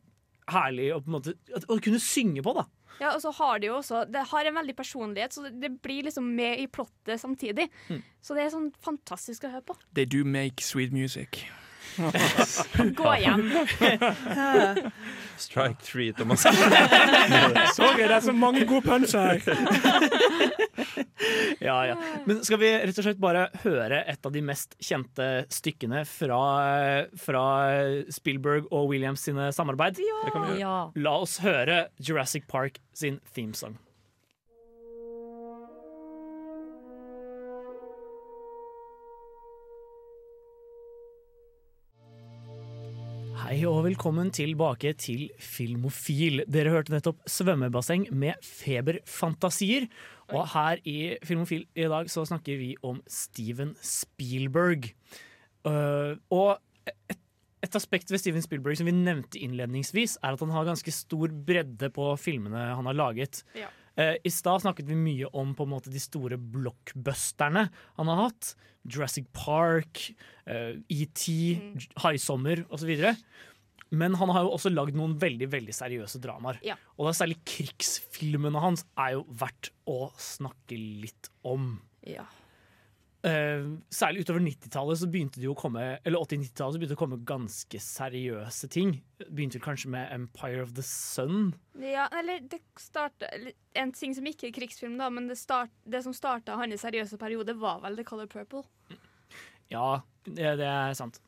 herlig å, på en måte, å kunne synge på. da Ja, og så har de jo også Det har en veldig personlighet, så det blir liksom med i plottet samtidig. Mm. Så det er sånn fantastisk å høre på. They do make sweet music. Gå hjem. Strike three, Thomas. Sorry, det er så mange gode punch her. Ja, ja. Men skal vi rett og slett bare høre et av de mest kjente stykkene fra, fra Spielberg og Williams sine samarbeid? Det kan vi gjøre. Ja. La oss høre Jurassic Park sin themesong. Hei og velkommen tilbake til Filmofil. Dere hørte nettopp Svømmebasseng med feberfantasier. Og her i Filmofil i dag så snakker vi om Steven Spielberg. Uh, og et, et aspekt ved Steven Spielberg som vi nevnte innledningsvis, er at han har ganske stor bredde på filmene han har laget. Ja. Eh, I stad snakket vi mye om på en måte de store blockbusterne han har hatt. Jurassic Park, eh, ET, Haisommer osv. Men han har jo også lagd noen veldig veldig seriøse dramaer. Ja. Og er særlig krigsfilmene hans er jo verdt å snakke litt om. Ja. Eh, særlig utover 90-tallet så begynte det å komme Eller 80-90-tallet så begynte det å komme ganske seriøse ting. Begynte kanskje med Empire of the Sun. Ja, eller det starta En ting som ikke er krigsfilm, da, men det, start, det som starta hans seriøse periode, var vel The Color Purple. Ja, det, det er sant.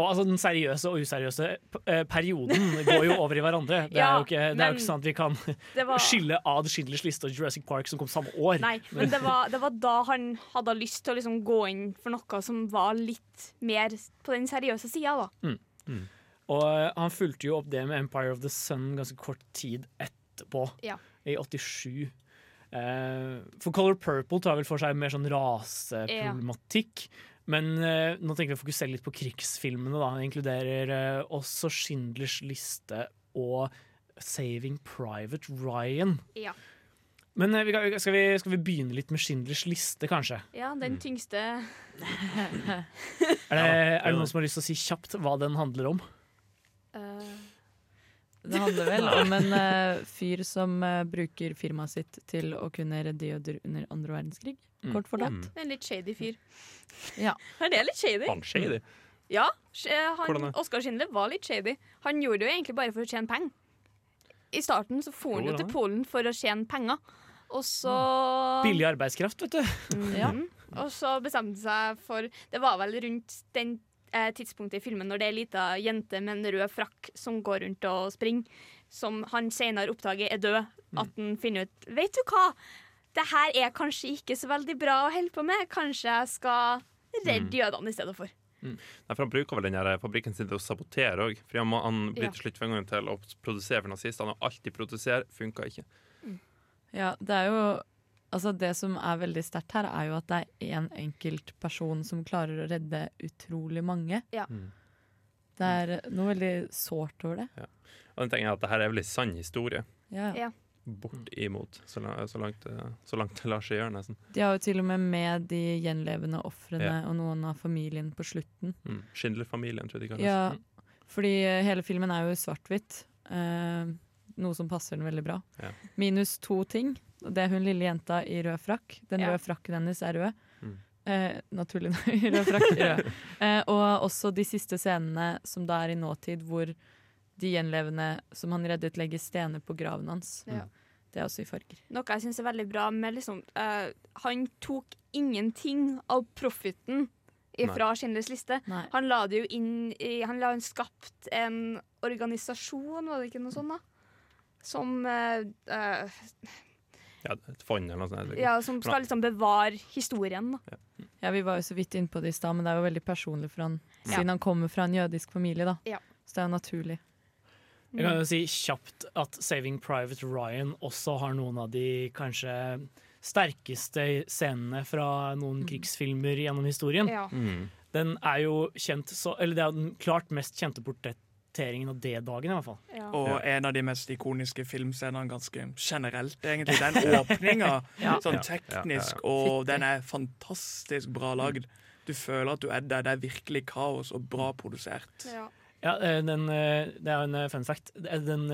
Og altså Den seriøse og useriøse eh, perioden går jo over i hverandre. Det er jo ikke, det er jo ikke sånn at vi kan var- skille ad Schindlers liste og Jurassic Park som kom samme år. Nei, men det var, det var da han hadde lyst til å liksom gå inn for noe som var litt mer på den seriøse sida, da. Mm. Og eh, han fulgte jo opp det med Empire of the Sun ganske kort tid etterpå, Ja. i 87. Eh, for Color Purple tar vel for seg mer sånn raseproblematikk. Men eh, nå tenker vi å fokusere litt på krigsfilmene. da Det inkluderer eh, også Schindlers liste og Saving Private Ryan. Ja. Men eh, vi kan, skal, vi, skal vi begynne litt med Schindlers liste, kanskje? ja, den tyngste Er det, er det noen som har lyst til å si kjapt hva den handler om? eh, Det handler vel om en uh, fyr som uh, bruker firmaet sitt til å kunne redde jøder under andre verdenskrig. Mm. Kort fortalt. Mm. En litt shady fyr. Ja. Er det litt shady? Han shady. Ja. eh, Han? Oskar Schindler var litt shady. Han gjorde det jo egentlig bare for å tjene penger. I starten så for han jo til? Polen for å tjene penger. Og så Billig arbeidskraft, vet du. Mm. Ja. Og så bestemte han seg for Det var vel rundt den tidspunktet i filmen når det er ei lita jente med en rød frakk som går rundt og springer, som han senere oppdager er død. At han finner ut Vet du hva? Det her er kanskje ikke så veldig bra å holde på med. Kanskje jeg skal redde jødene i stedet for. Nei, for Han bruker vel den fabrikken sin til å sabotere òg. Han, må- han blir Ja. til slutt tvunget til å produsere for nazistene, og alt de produserer, funka ikke. Ja, det er jo Altså Det som er veldig sterkt her, er jo at det er én enkelt person som klarer å redde utrolig mange. Ja. Mm. Det er noe veldig sårt over det. Og den tingen er at det her er veldig en sann historie. Ja. Ja. Bortimot, så, langt, så, langt, det- så langt det lar seg gjøre, nesten. De har jo til og med med de gjenlevende ofrene Ja. og noen av familien på slutten. Mm. Schindler-familien, tror jeg de kaller Ja, fordi eh, hele filmen er jo svart-hvitt. Uh, noe som passer den veldig bra. Ja. Minus to ting. Det er hun lille jenta i rød frakk. Den Ja. røde frakken hennes er rød. Mm. Eh, naturlig nok. rød frakk rød. Eh, og også de siste scenene som da er i nåtid, hvor de gjenlevende som han reddet, legger stener på graven hans. Ja. Det er også i farger. Noe jeg syns er veldig bra med liksom uh, Han tok ingenting av profitten fra Schindlers liste. Nei. Han la det jo inn i Han la skapt en organisasjon, var det ikke noe sånt, da? Som uh, eh, Ja, et fond eller noe sånt. Ja, som skal liksom bevare historien, da. Ja, Vi var jo så vidt innpå det i stad, men det er jo veldig personlig for han, Ja. siden han kommer fra en jødisk familie. da. Ja. Så det er jo naturlig. Jeg kan jo si kjapt at Saving Private Ryan også har noen av de kanskje sterkeste scenene fra noen krigsfilmer gjennom historien. Ja. Mm. Den er jo kjent så, eller Det er den klart mest kjente portretteringen av D-dagen, i hvert fall. Ja. Og en av de mest ikoniske filmscenene ganske generelt, egentlig. Den åpninga, Ja. sånn Ja, teknisk, ja, og den er fantastisk bra lagd. Du føler at du er der. Det er virkelig kaos og bra produsert. Ja. Ja, eh, den, eh, Det er jo en eh, fun fact. Den,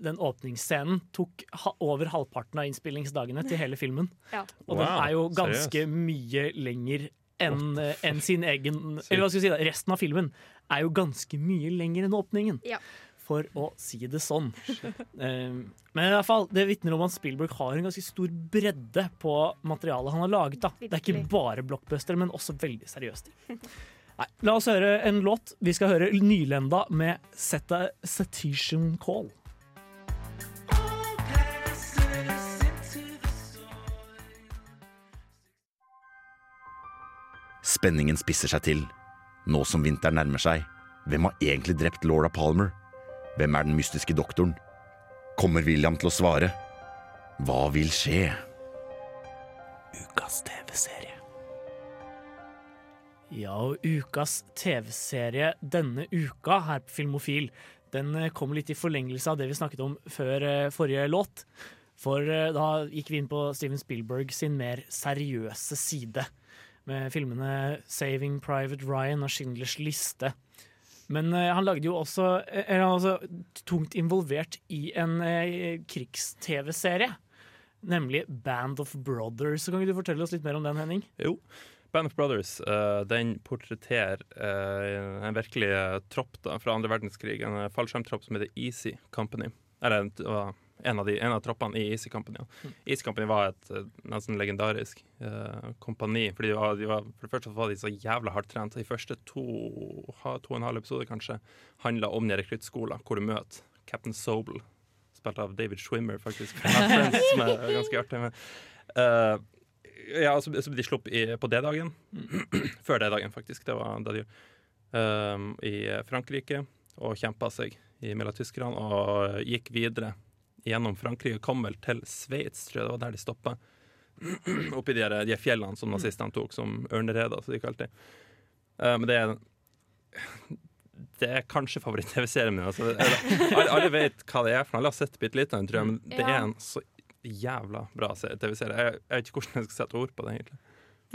den åpningsscenen tok over halvparten av innspillingsdagene til hele filmen. Ja. Og den er jo ganske ganske mye lenger enn en sin egen Eller hva skal vi si da, Resten av filmen er jo ganske mye lenger enn åpningen. Ja. For å si det sånn. Eh, Men i hvert fall, det vitner om at Spielberg har en ganske stor bredde på materialet han har laget. da. Det er ikke bare blockbuster, men også veldig seriøst. Nei, la oss høre en låt. Vi skal høre Nylenda med Seta Cetition Call. Spenningen spisser seg til. Nå som vinteren nærmer seg, hvem har egentlig drept Laura Palmer? Hvem er den mystiske doktoren? Kommer William til å svare? Hva vil skje? Ukas TV-serie. Ja, og ukas TV-serie denne uka her på Filmofil, den kommer kom litt i forlengelse av det vi snakket om før eh, forrige låt. For eh, da gikk vi inn på Steven Spielberg sin mer seriøse side. Med filmene 'Saving Private Ryan' og 'Schindlers liste'. Men uh, han lagde jo også Er han også tungt involvert i en uh, krigs-TV-serie. Nemlig Band of Brothers. Så kan ikke du fortelle oss litt mer om den, Henning? Jo. Band of Brothers uh, den portretterer eh, en virkelig eh, tropp da, fra andre verdenskrig. En fallskjermtropp som heter Easy Company. Eller det var en av, de, en av troppene i Easy Company. Ja. Easy Company var et eh, nesten legendarisk eh, kompani. Fordi de var, de var, for det første var de så jævla hardt trent. De første to, ha- to og en halv episode kanskje handla om den rekruttskolen, hvor du møter Captain Sobel, spilt av David Schwimmer, faktisk. Friends, som er ganske artig. Men, uh, ja, så, så ble de sluppet i, på D-dagen. Før D-dagen, faktisk. Det var da de um, I Frankrike. Og kjempa seg i mellom tyskerne. Og gikk videre gjennom Frankrike. Kom vel til Sveits, tror jeg det var der de stoppa. Oppi de, her- de fjellene som nazistene tok, som ørnereder, som de kalte det. Uh, men det er det er kanskje favoritt-TV-serien min. Altså, alle, alle vet hva det er, for alle har sett bitte litt av den, tror jeg, men det Ja. er en så jævla bra se- TV-serie. Jeg, jeg vet ikke hvordan jeg skal sette ord på det, egentlig.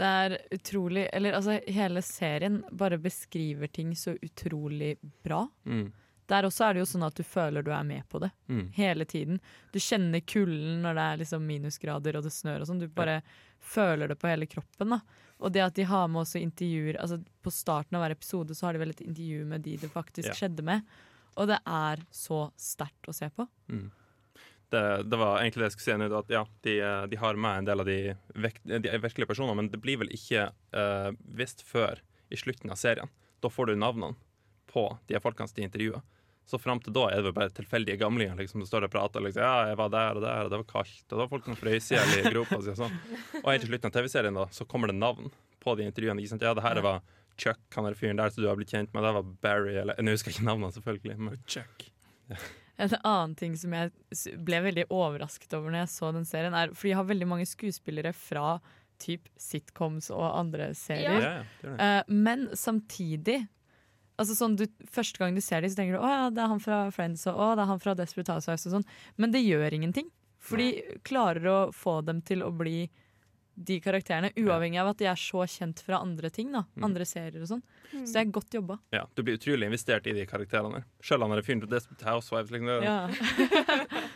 Det er utrolig Eller altså, hele serien bare beskriver ting så utrolig bra. Mm. Der også er det jo sånn at du føler du er med på det Mm. hele tiden. Du kjenner kulden når det er liksom minusgrader og det snør og sånn. Du bare føler det på hele kroppen. da. Og det at de har med også intervjuer altså På starten av hver episode så har de vel et intervju med de det faktisk Ja. skjedde med. Og det er så sterkt å se på. Mm. Det, det var egentlig det jeg skulle si nå, at ja, de, eh, de har med en del av de, vek- de virkelige personene, men det blir vel ikke uh, visst før i slutten av serien. Da får du navnene på de folkene som de intervjuer. Så fram til da er det vel bare tilfeldige gamlinger liksom, som står og prater. Liksom, ja, jeg var der og der, og det var kaldt, og det var folk som frøs i hjel i gropa si og sånn. Og helt til slutten av TV-serien da, så kommer det navn på de intervjuene. Ikke sant? Ja, det her var Chuck, han der fyren der som du har blitt kjent med. Det var Barry, eller Jeg husker ikke navnene, selvfølgelig. Men, Chuck. En annen ting som jeg ble veldig overrasket over når jeg så den serien, er For de har veldig mange skuespillere fra typ sitcoms og andre serier. Ja, ja, det det. Eh, men samtidig Altså sånn du, Første gang du ser dem, så tenker du å ja, det er han fra Friends og å, det er han fra Desperate Housewives. og sånn Men det gjør ingenting. For de klarer å få dem til å bli de karakterene, uavhengig av at de er så kjent fra andre ting. da Mm. Andre serier og sånn. Så det er godt jobba. Ja, du blir utrolig investert i de karakterene. Selv om han er fyren fra Desperate Housewives. Liksom. Ja.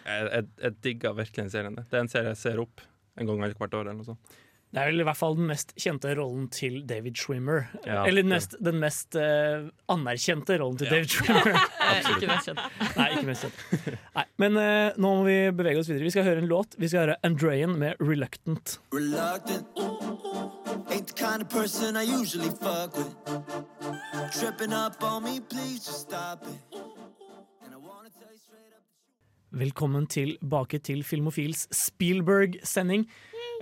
jeg, jeg, jeg digger virkelig den serien. Det er en serie jeg ser opp en gang hvert år. eller noe sånt. Det er vel i hvert fall den mest kjente rollen til David Schwimmer. Ja, Eller den mest, den mest uh, anerkjente rollen til Ja. David Schwimmer. Ikke mest kjent. Nei, ikke mest kjent. Nei, men uh, nå må vi bevege oss videre. Vi skal høre en låt. Vi skal høre Andrean med 'Reluctant'. Reluctant. Ain't the kind of person I usually fuck with. Tripping up on me, please just stop it. Velkommen tilbake til Filmofils Spielberg-sending.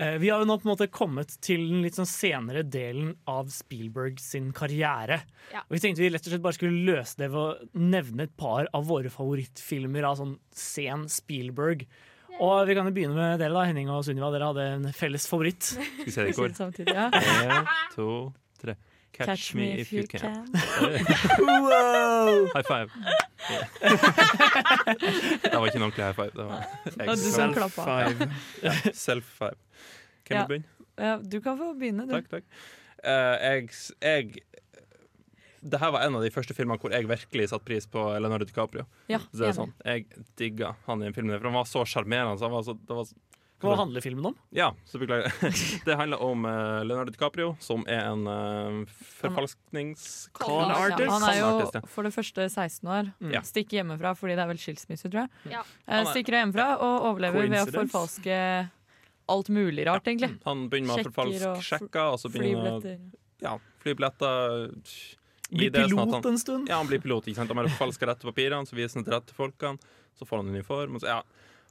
Eh, vi har jo nå på en måte kommet til den litt sånn senere delen av Spielberg sin karriere. Ja. Og Vi tenkte vi rett og slett bare skulle løse det ved å nevne et par av våre favorittfilmer av sånn sen Spielberg. Og vi kan jo begynne med dere, da, Henning og Sunniva. Dere hadde en felles favoritt. Skal vi se det i kor? Samtidig, ja. En, to, tre. Catch, me if you can. Wow! High five. det var ikke en ordentlig high five. Det var. Self-five. Ja, Self-five. Hvem Ja. vil begynne? Ja, du kan få begynne, du. Takk, takk. Uh, jeg, jeg det her var en av de første filmene hvor jeg virkelig satte pris på Leonardo DiCaprio. Ja, Så det er sånn, Jeg digga han i den filmen, for han var så sjarmerende. det var så- Hva handler filmen om? Ja, så beklager. Det handler om eh, Leonardo DiCaprio, som er en uh, forfalsknings... Con artist. Han er jo for det første 16 år. Mm. Stikker hjemmefra fordi det er vel skilsmisse, tror jeg. Ja. Eh, er- Stikker hjemmefra og overlever ved å forfalske alt mulig rart, egentlig. Han begynner med å forfalske sjekker, og så begynner han ja, flybilletter Blir sånn pilot han- en stund. Ja, han blir pilot. ikke sant? Han har forfalsker rette papirene, så viser han til rette folkene. Så får han uniform. Og så, ja,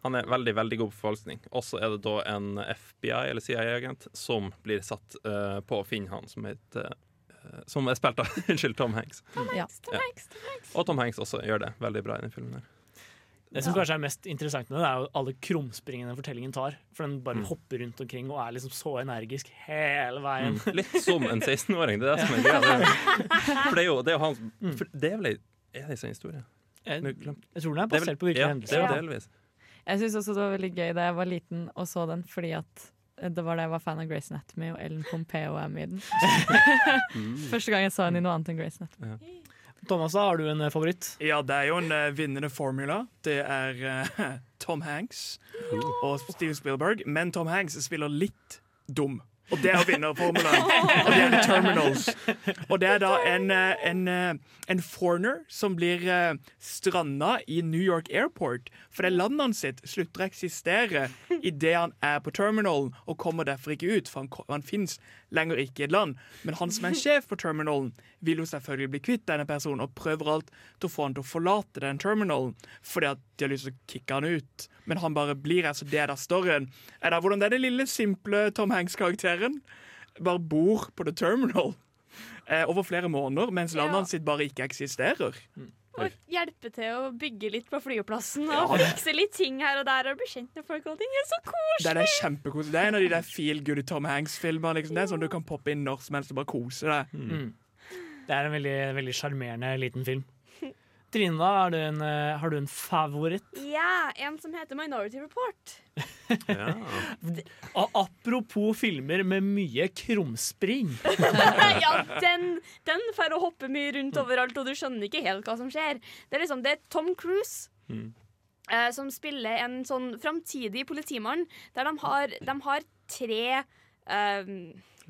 han er veldig veldig god på forfalskning. Og så er det da en FBI, eller CIA-agent, som blir satt uh, på å finne han, som heter uh, Som er spilt av Unnskyld, Tom Hanks. Tom Hanks, Ja. Ja. Og Tom Hanks også gjør det veldig bra i den filmen. her Det som kanskje er mest interessant med det, er jo alle krumspringene fortellingen tar. For den bare Mm. hopper rundt omkring og er liksom så energisk hele veien. Mm. Litt som en 16-åring. Det er det som er greia. Det For det er jo, det er jo han Mm. for Det er vel ei det sånn historie? Jeg, jeg tror den er er basert på virkelige ja, hendelser. Det er jo Ja. delvis. Jeg syns også det var veldig gøy da jeg var liten og så den, fordi at det var da jeg var fan av Grace Anatomy, og Ellen Pompeo er med i den. Første gang jeg så henne i noe annet enn Grace Anatomy. Ja. Thomas, har du en eh, favoritt? Ja, det er jo en uh, vinnende formula. Det er uh, Tom Hanks og Steven Spielberg. Men Tom Hanks spiller litt dum. Og det er vinnerformelen. Og det er Terminals. Og det er da en, eh, en, eh, en foreigner som blir eh, stranda i New York Airport fordi landet sitt slutter å eksistere idet han er på terminalen og kommer derfor ikke ut, for han, han fins lenger ikke i et land. Men han som er sjef på terminalen, vil jo selvfølgelig bli kvitt denne personen og prøver alt til å få han til å forlate den terminalen fordi at de har lyst til å kicke han ut. Men han bare blir her, så det er da storyen. Er da hvordan denne lille, simple Tom Hanks-karakteren bare bor på The Terminal eh, over flere måneder, mens landet Ja. hans bare ikke eksisterer. Og hjelpe til å bygge litt på flyplassen og fikse litt ting her og der og bli kjent med folk og ting. Det er så Det er, det koselig! er kjempekoselig. Det er en av de der feel good Tom Hanks-filmer. Liksom. Det er sånn du kan poppe inn når som helst og bare kose deg. Mm. Det er en veldig sjarmerende liten film. Har du en, eh, har du en favoritt? Ja, en som heter Minority Report. ja. Apropos filmer med mye krumspring. ja, den, den får å hoppe mye rundt overalt, og du skjønner ikke helt hva som skjer. Det er liksom, det er Tom Cruise eh, som spiller en sånn framtidig politimann, der de har, de har tre eh,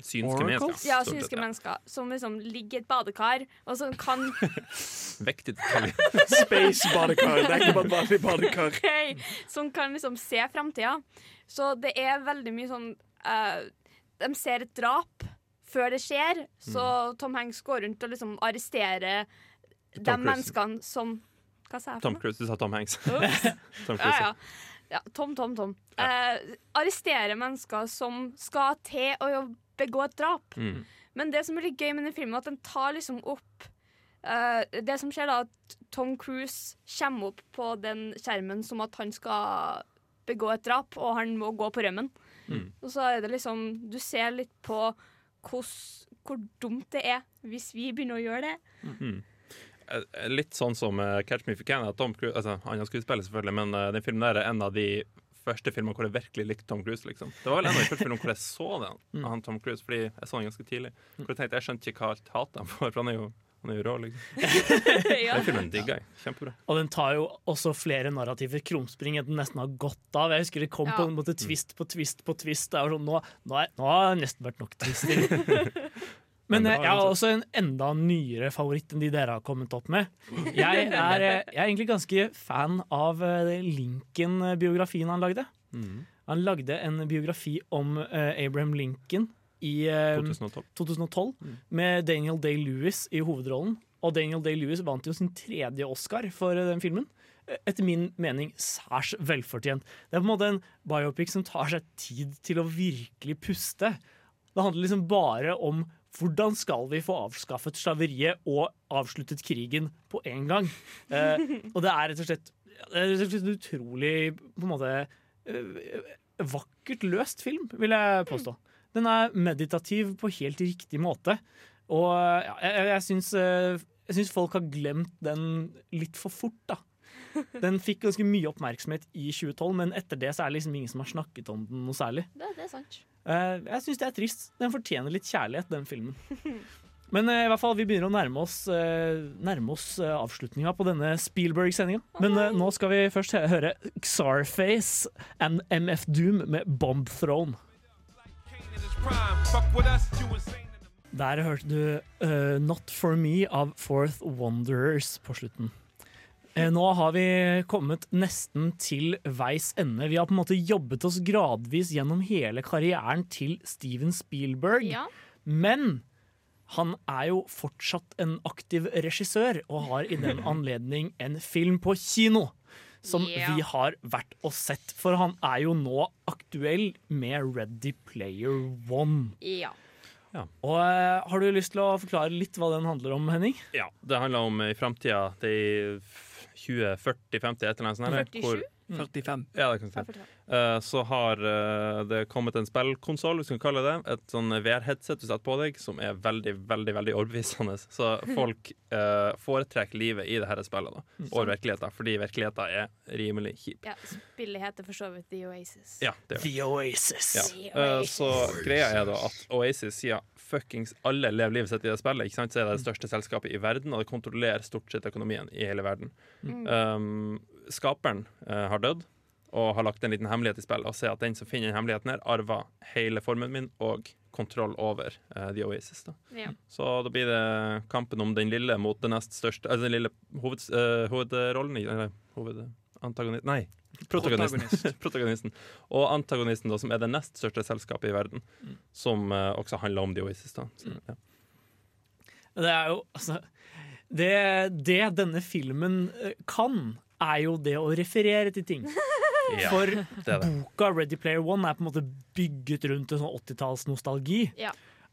Synske mennesker. Ja, synske ja. mennesker som liksom ligger i et badekar, og som kan Vektig detalj. Space badekar. Det er ikke bare et vanlig badekar. Ok, Som kan liksom se framtida. Så det er veldig mye sånn uh, De ser et drap før det skjer, så Tom Hanks går rundt og liksom arresterer de Cruise. menneskene som Hva sa jeg for Tom noe? Cruise, du sa Tom Hanks. Ups. Tom Cruise. ja. ja, Tom, Tom, Tom. Eh, arrestere mennesker som skal til å begå et drap. Mm. Men det som er litt gøy med den filmen, at den tar liksom opp eh, Det som skjer da, at Tom Cruise kommer opp på den skjermen som at han skal begå et drap, og han må gå på rømmen. Mm. Og så er det liksom Du ser litt på hos, hvor dumt det er hvis vi begynner å gjøre det. Mm. Eh, Litt sånn som eh, Catch Me If You Can. Tom Cruise, altså, han har skuespiller, selvfølgelig, men eh, den filmen der er en av de første filmene hvor jeg virkelig likte Tom Cruise. liksom. Det var vel en av de første filmene hvor jeg så den, Mm. han Tom Cruise, fordi jeg så den ganske tidlig. Hvor Jeg tenkte, jeg skjønte ikke hva alt hatet han for, for han er jo, han er jo rå, liksom. Ja. Den filmen digger jeg. Kjempebra. Og den tar jo også flere narrativer krumspring enn den nesten har gått av. Jeg husker det kom Ja. på en måte twist på twist på twist. Det er jo sånn, nå, nå, er, nå har det nesten vært nok twister. Men jeg har også en enda nyere favoritt enn de dere har kommet opp med. Jeg er, jeg er egentlig ganske fan av eh, Lincoln-biografien han lagde. Mm. Han lagde en biografi om eh, Abraham Lincoln i eh, 2012. 2012 med Daniel Day-Lewis i hovedrollen. Og Daniel Day-Lewis vant jo sin tredje Oscar for den filmen. Etter min mening særs velfortjent. Det er på en måte en biopic som tar seg tid til å virkelig puste. Det handler liksom bare om hvordan skal vi få avskaffet slaveriet og avsluttet krigen på en gang. Eh, og det er rett og slett rett og slett en utrolig på en måte eh, vakkert løst film, vil jeg påstå. Den er meditativ på helt riktig måte. Og ja, jeg, jeg syns eh, jeg syns folk har glemt den litt for fort, da. Den fikk ganske mye oppmerksomhet i 2012, men etter det så er det liksom ingen som har snakket om den noe særlig. Det, det er sant. Eh, jeg syns det er trist. Den fortjener litt kjærlighet, den filmen. Men eh, i hvert fall, vi begynner å nærme oss, uh, nærme oss avslutninga på denne Spielberg-sendinga. Men eh, nå skal vi først høre Xarface and MF Doom med Bomb Throne. Der hørte du uh, Not For Me av Fourth Wanderers på slutten. Eh, nå har vi kommet nesten til veis ende. Vi har på en måte jobbet oss gradvis gjennom hele karrieren til Steven Spielberg. Ja. Men han er jo fortsatt en aktiv regissør, og har i den anledning en film på kino. Som yeah. vi har vært og sett, for han er jo nå aktuell med Ready Player One. Ja. Og eh, Har du lyst til å forklare litt hva den handler om, Henning? Ja, det handler om i framtida, det i 2040-50, et eller annet sånt. her, 47? hvor- 45. Ja, det kan si. eh, så har eh, det kommet en spillkonsoll, hvis vi kan kalle det et sånn VR-headset du setter på deg, som er veldig, veldig veldig overbevisende. Så folk eh, foretrekker livet i det her spillet da, over virkeligheten, fordi virkeligheten er rimelig kjip. Ja, spillet heter for så vidt The Oasis. Ja, det gjør det. The Oasis. Ja. Eh, så greia er da at Oasis sier fuckings alle lever livet sitt i det spillet. Ikke sant? Så er det det største selskapet i verden, og det kontrollerer stort sett økonomien i hele verden. Mm. Um, skaperen eh, har dødd og har lagt en liten hemmelighet i spill, og ser at den som finner den hemmeligheten her, arver hele formen min og kontroll over uh, The Oasis. Da. Ja. Så da blir det kampen om den lille mot den nest største Altså den lille hoved, uh, hovedrollen i Eller hovedantagonisten Nei. Protagonisten. Protagonisten. Og antagonisten, da, som er det nest største selskapet i verden. Mm. Som uh, også handler om The Oasis. Da. Så, ja. Det er jo altså det, det denne filmen kan, er jo det å referere til ting. Ja, For det det. boka Ready Player One er på en måte bygget rundt en sånn 80-tallsnostalgi. Ja.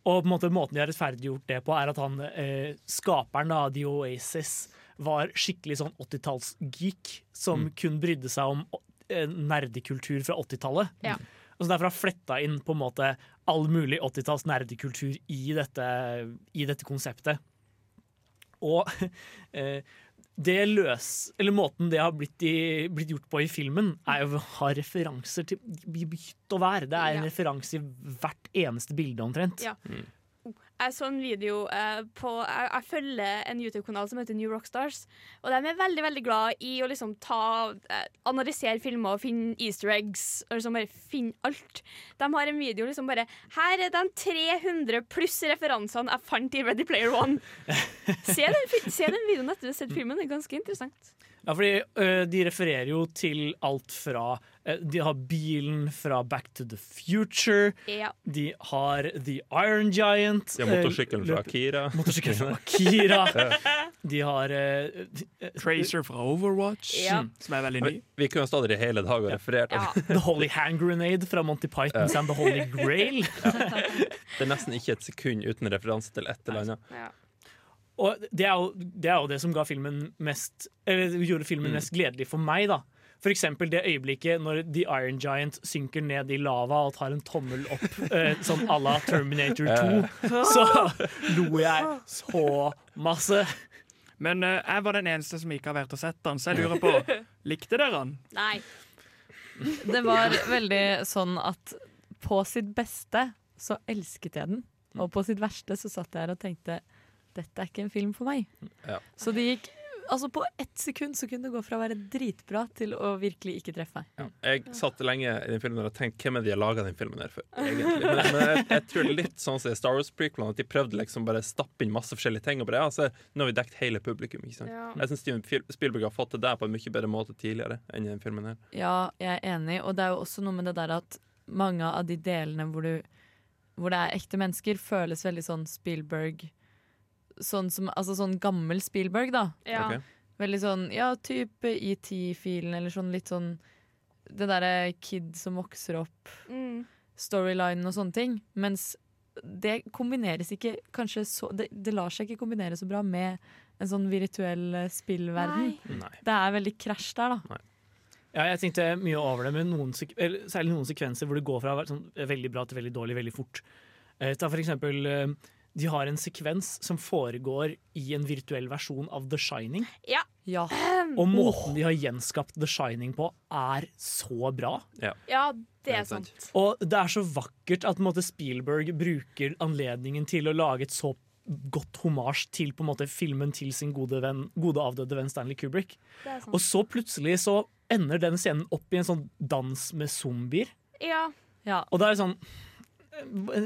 Og på en måte måten de har rettferdiggjort det på, er at han, eh, skaperen av The Oasis var skikkelig sånn 80-tallsgeek som Mm. kun brydde seg om eh, nerdekultur fra 80-tallet. Ja. Og så derfor har fletta inn på en måte all mulig 80-talls nerdekultur i dette, i dette konseptet. Og eh, det løs, eller måten det har blitt, i, blitt gjort på i filmen, er jo å ha referanser til bytt og vær. Det er en Ja. referanse i hvert eneste bilde, omtrent. Ja. Jeg så en video eh, på jeg, jeg følger en YouTube-kanal som heter New Rockstars. Og de er veldig veldig glad i å liksom ta eh, analysere filmer og finne easter eggs. Og liksom bare finne alt. De har en video liksom bare Her er de 300 pluss referansene jeg fant i Ready Player One. Se den, se den videoen etter du har sett filmen. Det er ganske interessant. Ja, fordi ø, de refererer jo til alt fra De har bilen fra Back to the Future. Ja. De har The Iron Giant. De har motorsykkelen øh, fra Akira. Motorsykkelen fra Akira. De har øh, Tracer fra Overwatch, Ja. som er veldig ny. Vi, vi kunne stått her i hele dag og referert. The Holy Hand Grenade fra Monty Pythons and The Holy Grail. Det er nesten ikke et sekund uten referanse til et eller annet. Og det er, jo, det er jo det som ga filmen mest Eller gjorde filmen Mm. mest gledelig for meg, da. Eksempel det øyeblikket når The Iron Giant synker ned i lava og tar en tommel opp, eh, sånn à la Terminator 2. Så lo jeg så masse. Men eh, jeg var den eneste som ikke har vært og sett den, så jeg lurer på Likte dere den? Nei. Det var veldig sånn at på sitt beste så elsket jeg den, og på sitt verste så satt jeg her og tenkte dette er ikke en film for meg. Ja. Så det gikk Altså På ett sekund så kunne det gå fra å være dritbra til å virkelig ikke treffe meg. Jeg satt lenge i den filmen og tenkte hvem er de har laga den filmen her for, egentlig. Men, men jeg, jeg tror det litt sånn som Star Wars-prequelene, at de prøvde liksom bare stappe inn masse forskjellige ting. Og bare, ja, så nå har vi dekket hele publikum. Ikke sant? Ja. Jeg syns Steven Spielberg har fått det der på en mye bedre måte tidligere enn i den filmen her. Ja, jeg er enig, og det er jo også noe med det der at mange av de delene hvor, du, hvor det er ekte mennesker, føles veldig sånn Spielberg Sånn som, altså sånn gammel Spielberg, da. Ja. Okay. Veldig sånn, ja, type ET-filen, eller sånn litt sånn Det derre kid som vokser opp, Mm. storylinen og sånne ting. Mens det kombineres ikke kanskje så det, det lar seg ikke kombinere så bra med en sånn virtuell eh, spillverden. Nei. Nei. Det er veldig krasj der, da. Ja, jeg tenkte mye over det, men noen eller, særlig noen sekvenser hvor det går fra å være sånn, veldig bra til veldig dårlig veldig fort. Eh, ta for eksempel eh, De har en sekvens som foregår i en virtuell versjon av The Shining. Ja. Og måten de har gjenskapt The Shining på, er så bra. Ja. Ja, det er sant. Og det er så vakkert at måte, Spielberg bruker anledningen til å lage et så godt homasj til på en måte, filmen til sin gode, venn, gode avdøde venn Stanley Kubrick. Det er. Og så plutselig så ender den scenen opp i en sånn dans med zombier. Ja. Og da er det sånn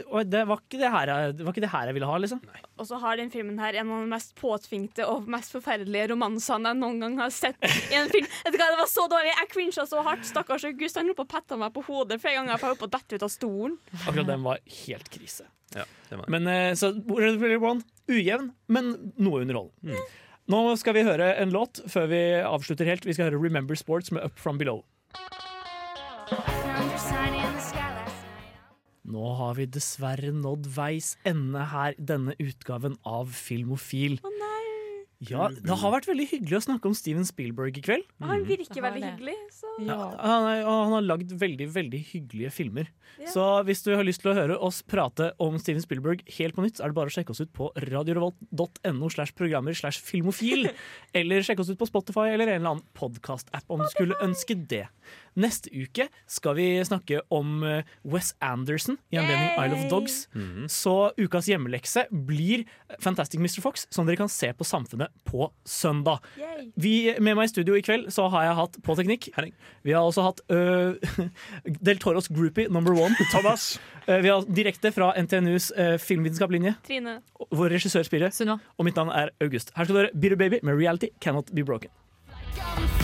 og det var, ikke det, her, jeg- det var ikke det her jeg ville ha, liksom. Og så har den filmen her en av de mest påtvingte og mest forferdelige romansene jeg noen gang har sett i en film. Vet du hva, Det var så dårlig. Jeg crincha så hardt. Stakkars August. Han holdt på å pette meg på hodet flere ganger for jeg holdt på å dette ut av stolen. Akkurat den var helt krise. Ja, det var. Men eh, så Red Player One, ujevn, men noe underholdende. Nå skal vi høre en låt før vi avslutter helt. Vi skal høre Remember Sports med Up From Below. Nå har vi dessverre nådd veis ende her denne utgaven av Filmofil. Å nei! Ja, Det har vært veldig hyggelig å snakke om Steven Spielberg i kveld. Han virker veldig hyggelig, så Ja, han, er, han har lagd veldig veldig hyggelige filmer. Ja. Så hvis du har lyst til å høre oss prate om Steven Spielberg helt på nytt, så er det bare å sjekke oss ut på radiorevolt.no slash programmer slash filmofil. Eller sjekke oss ut på Spotify eller en eller annen podkast-app om du skulle ønske det. Neste uke skal vi snakke om eh, Wes Anderson i anledning Yay! Isle of Dogs. Så ukas hjemmelekse blir Fantastic Mr. Fox, som dere kan se på Samfunnet på søndag. Vi, med meg i studio i kveld så har jeg hatt på teknikk. Vi har også hatt uh, Del Toros groupie number one. Thomas. Uh, vi har direkte fra NTNUs uh, filmvitenskapslinje. Trine. Vår regissør Spire. Og mitt navn er August. Her skal dere høre Bitter Baby med Reality Cannot Be Broken. Like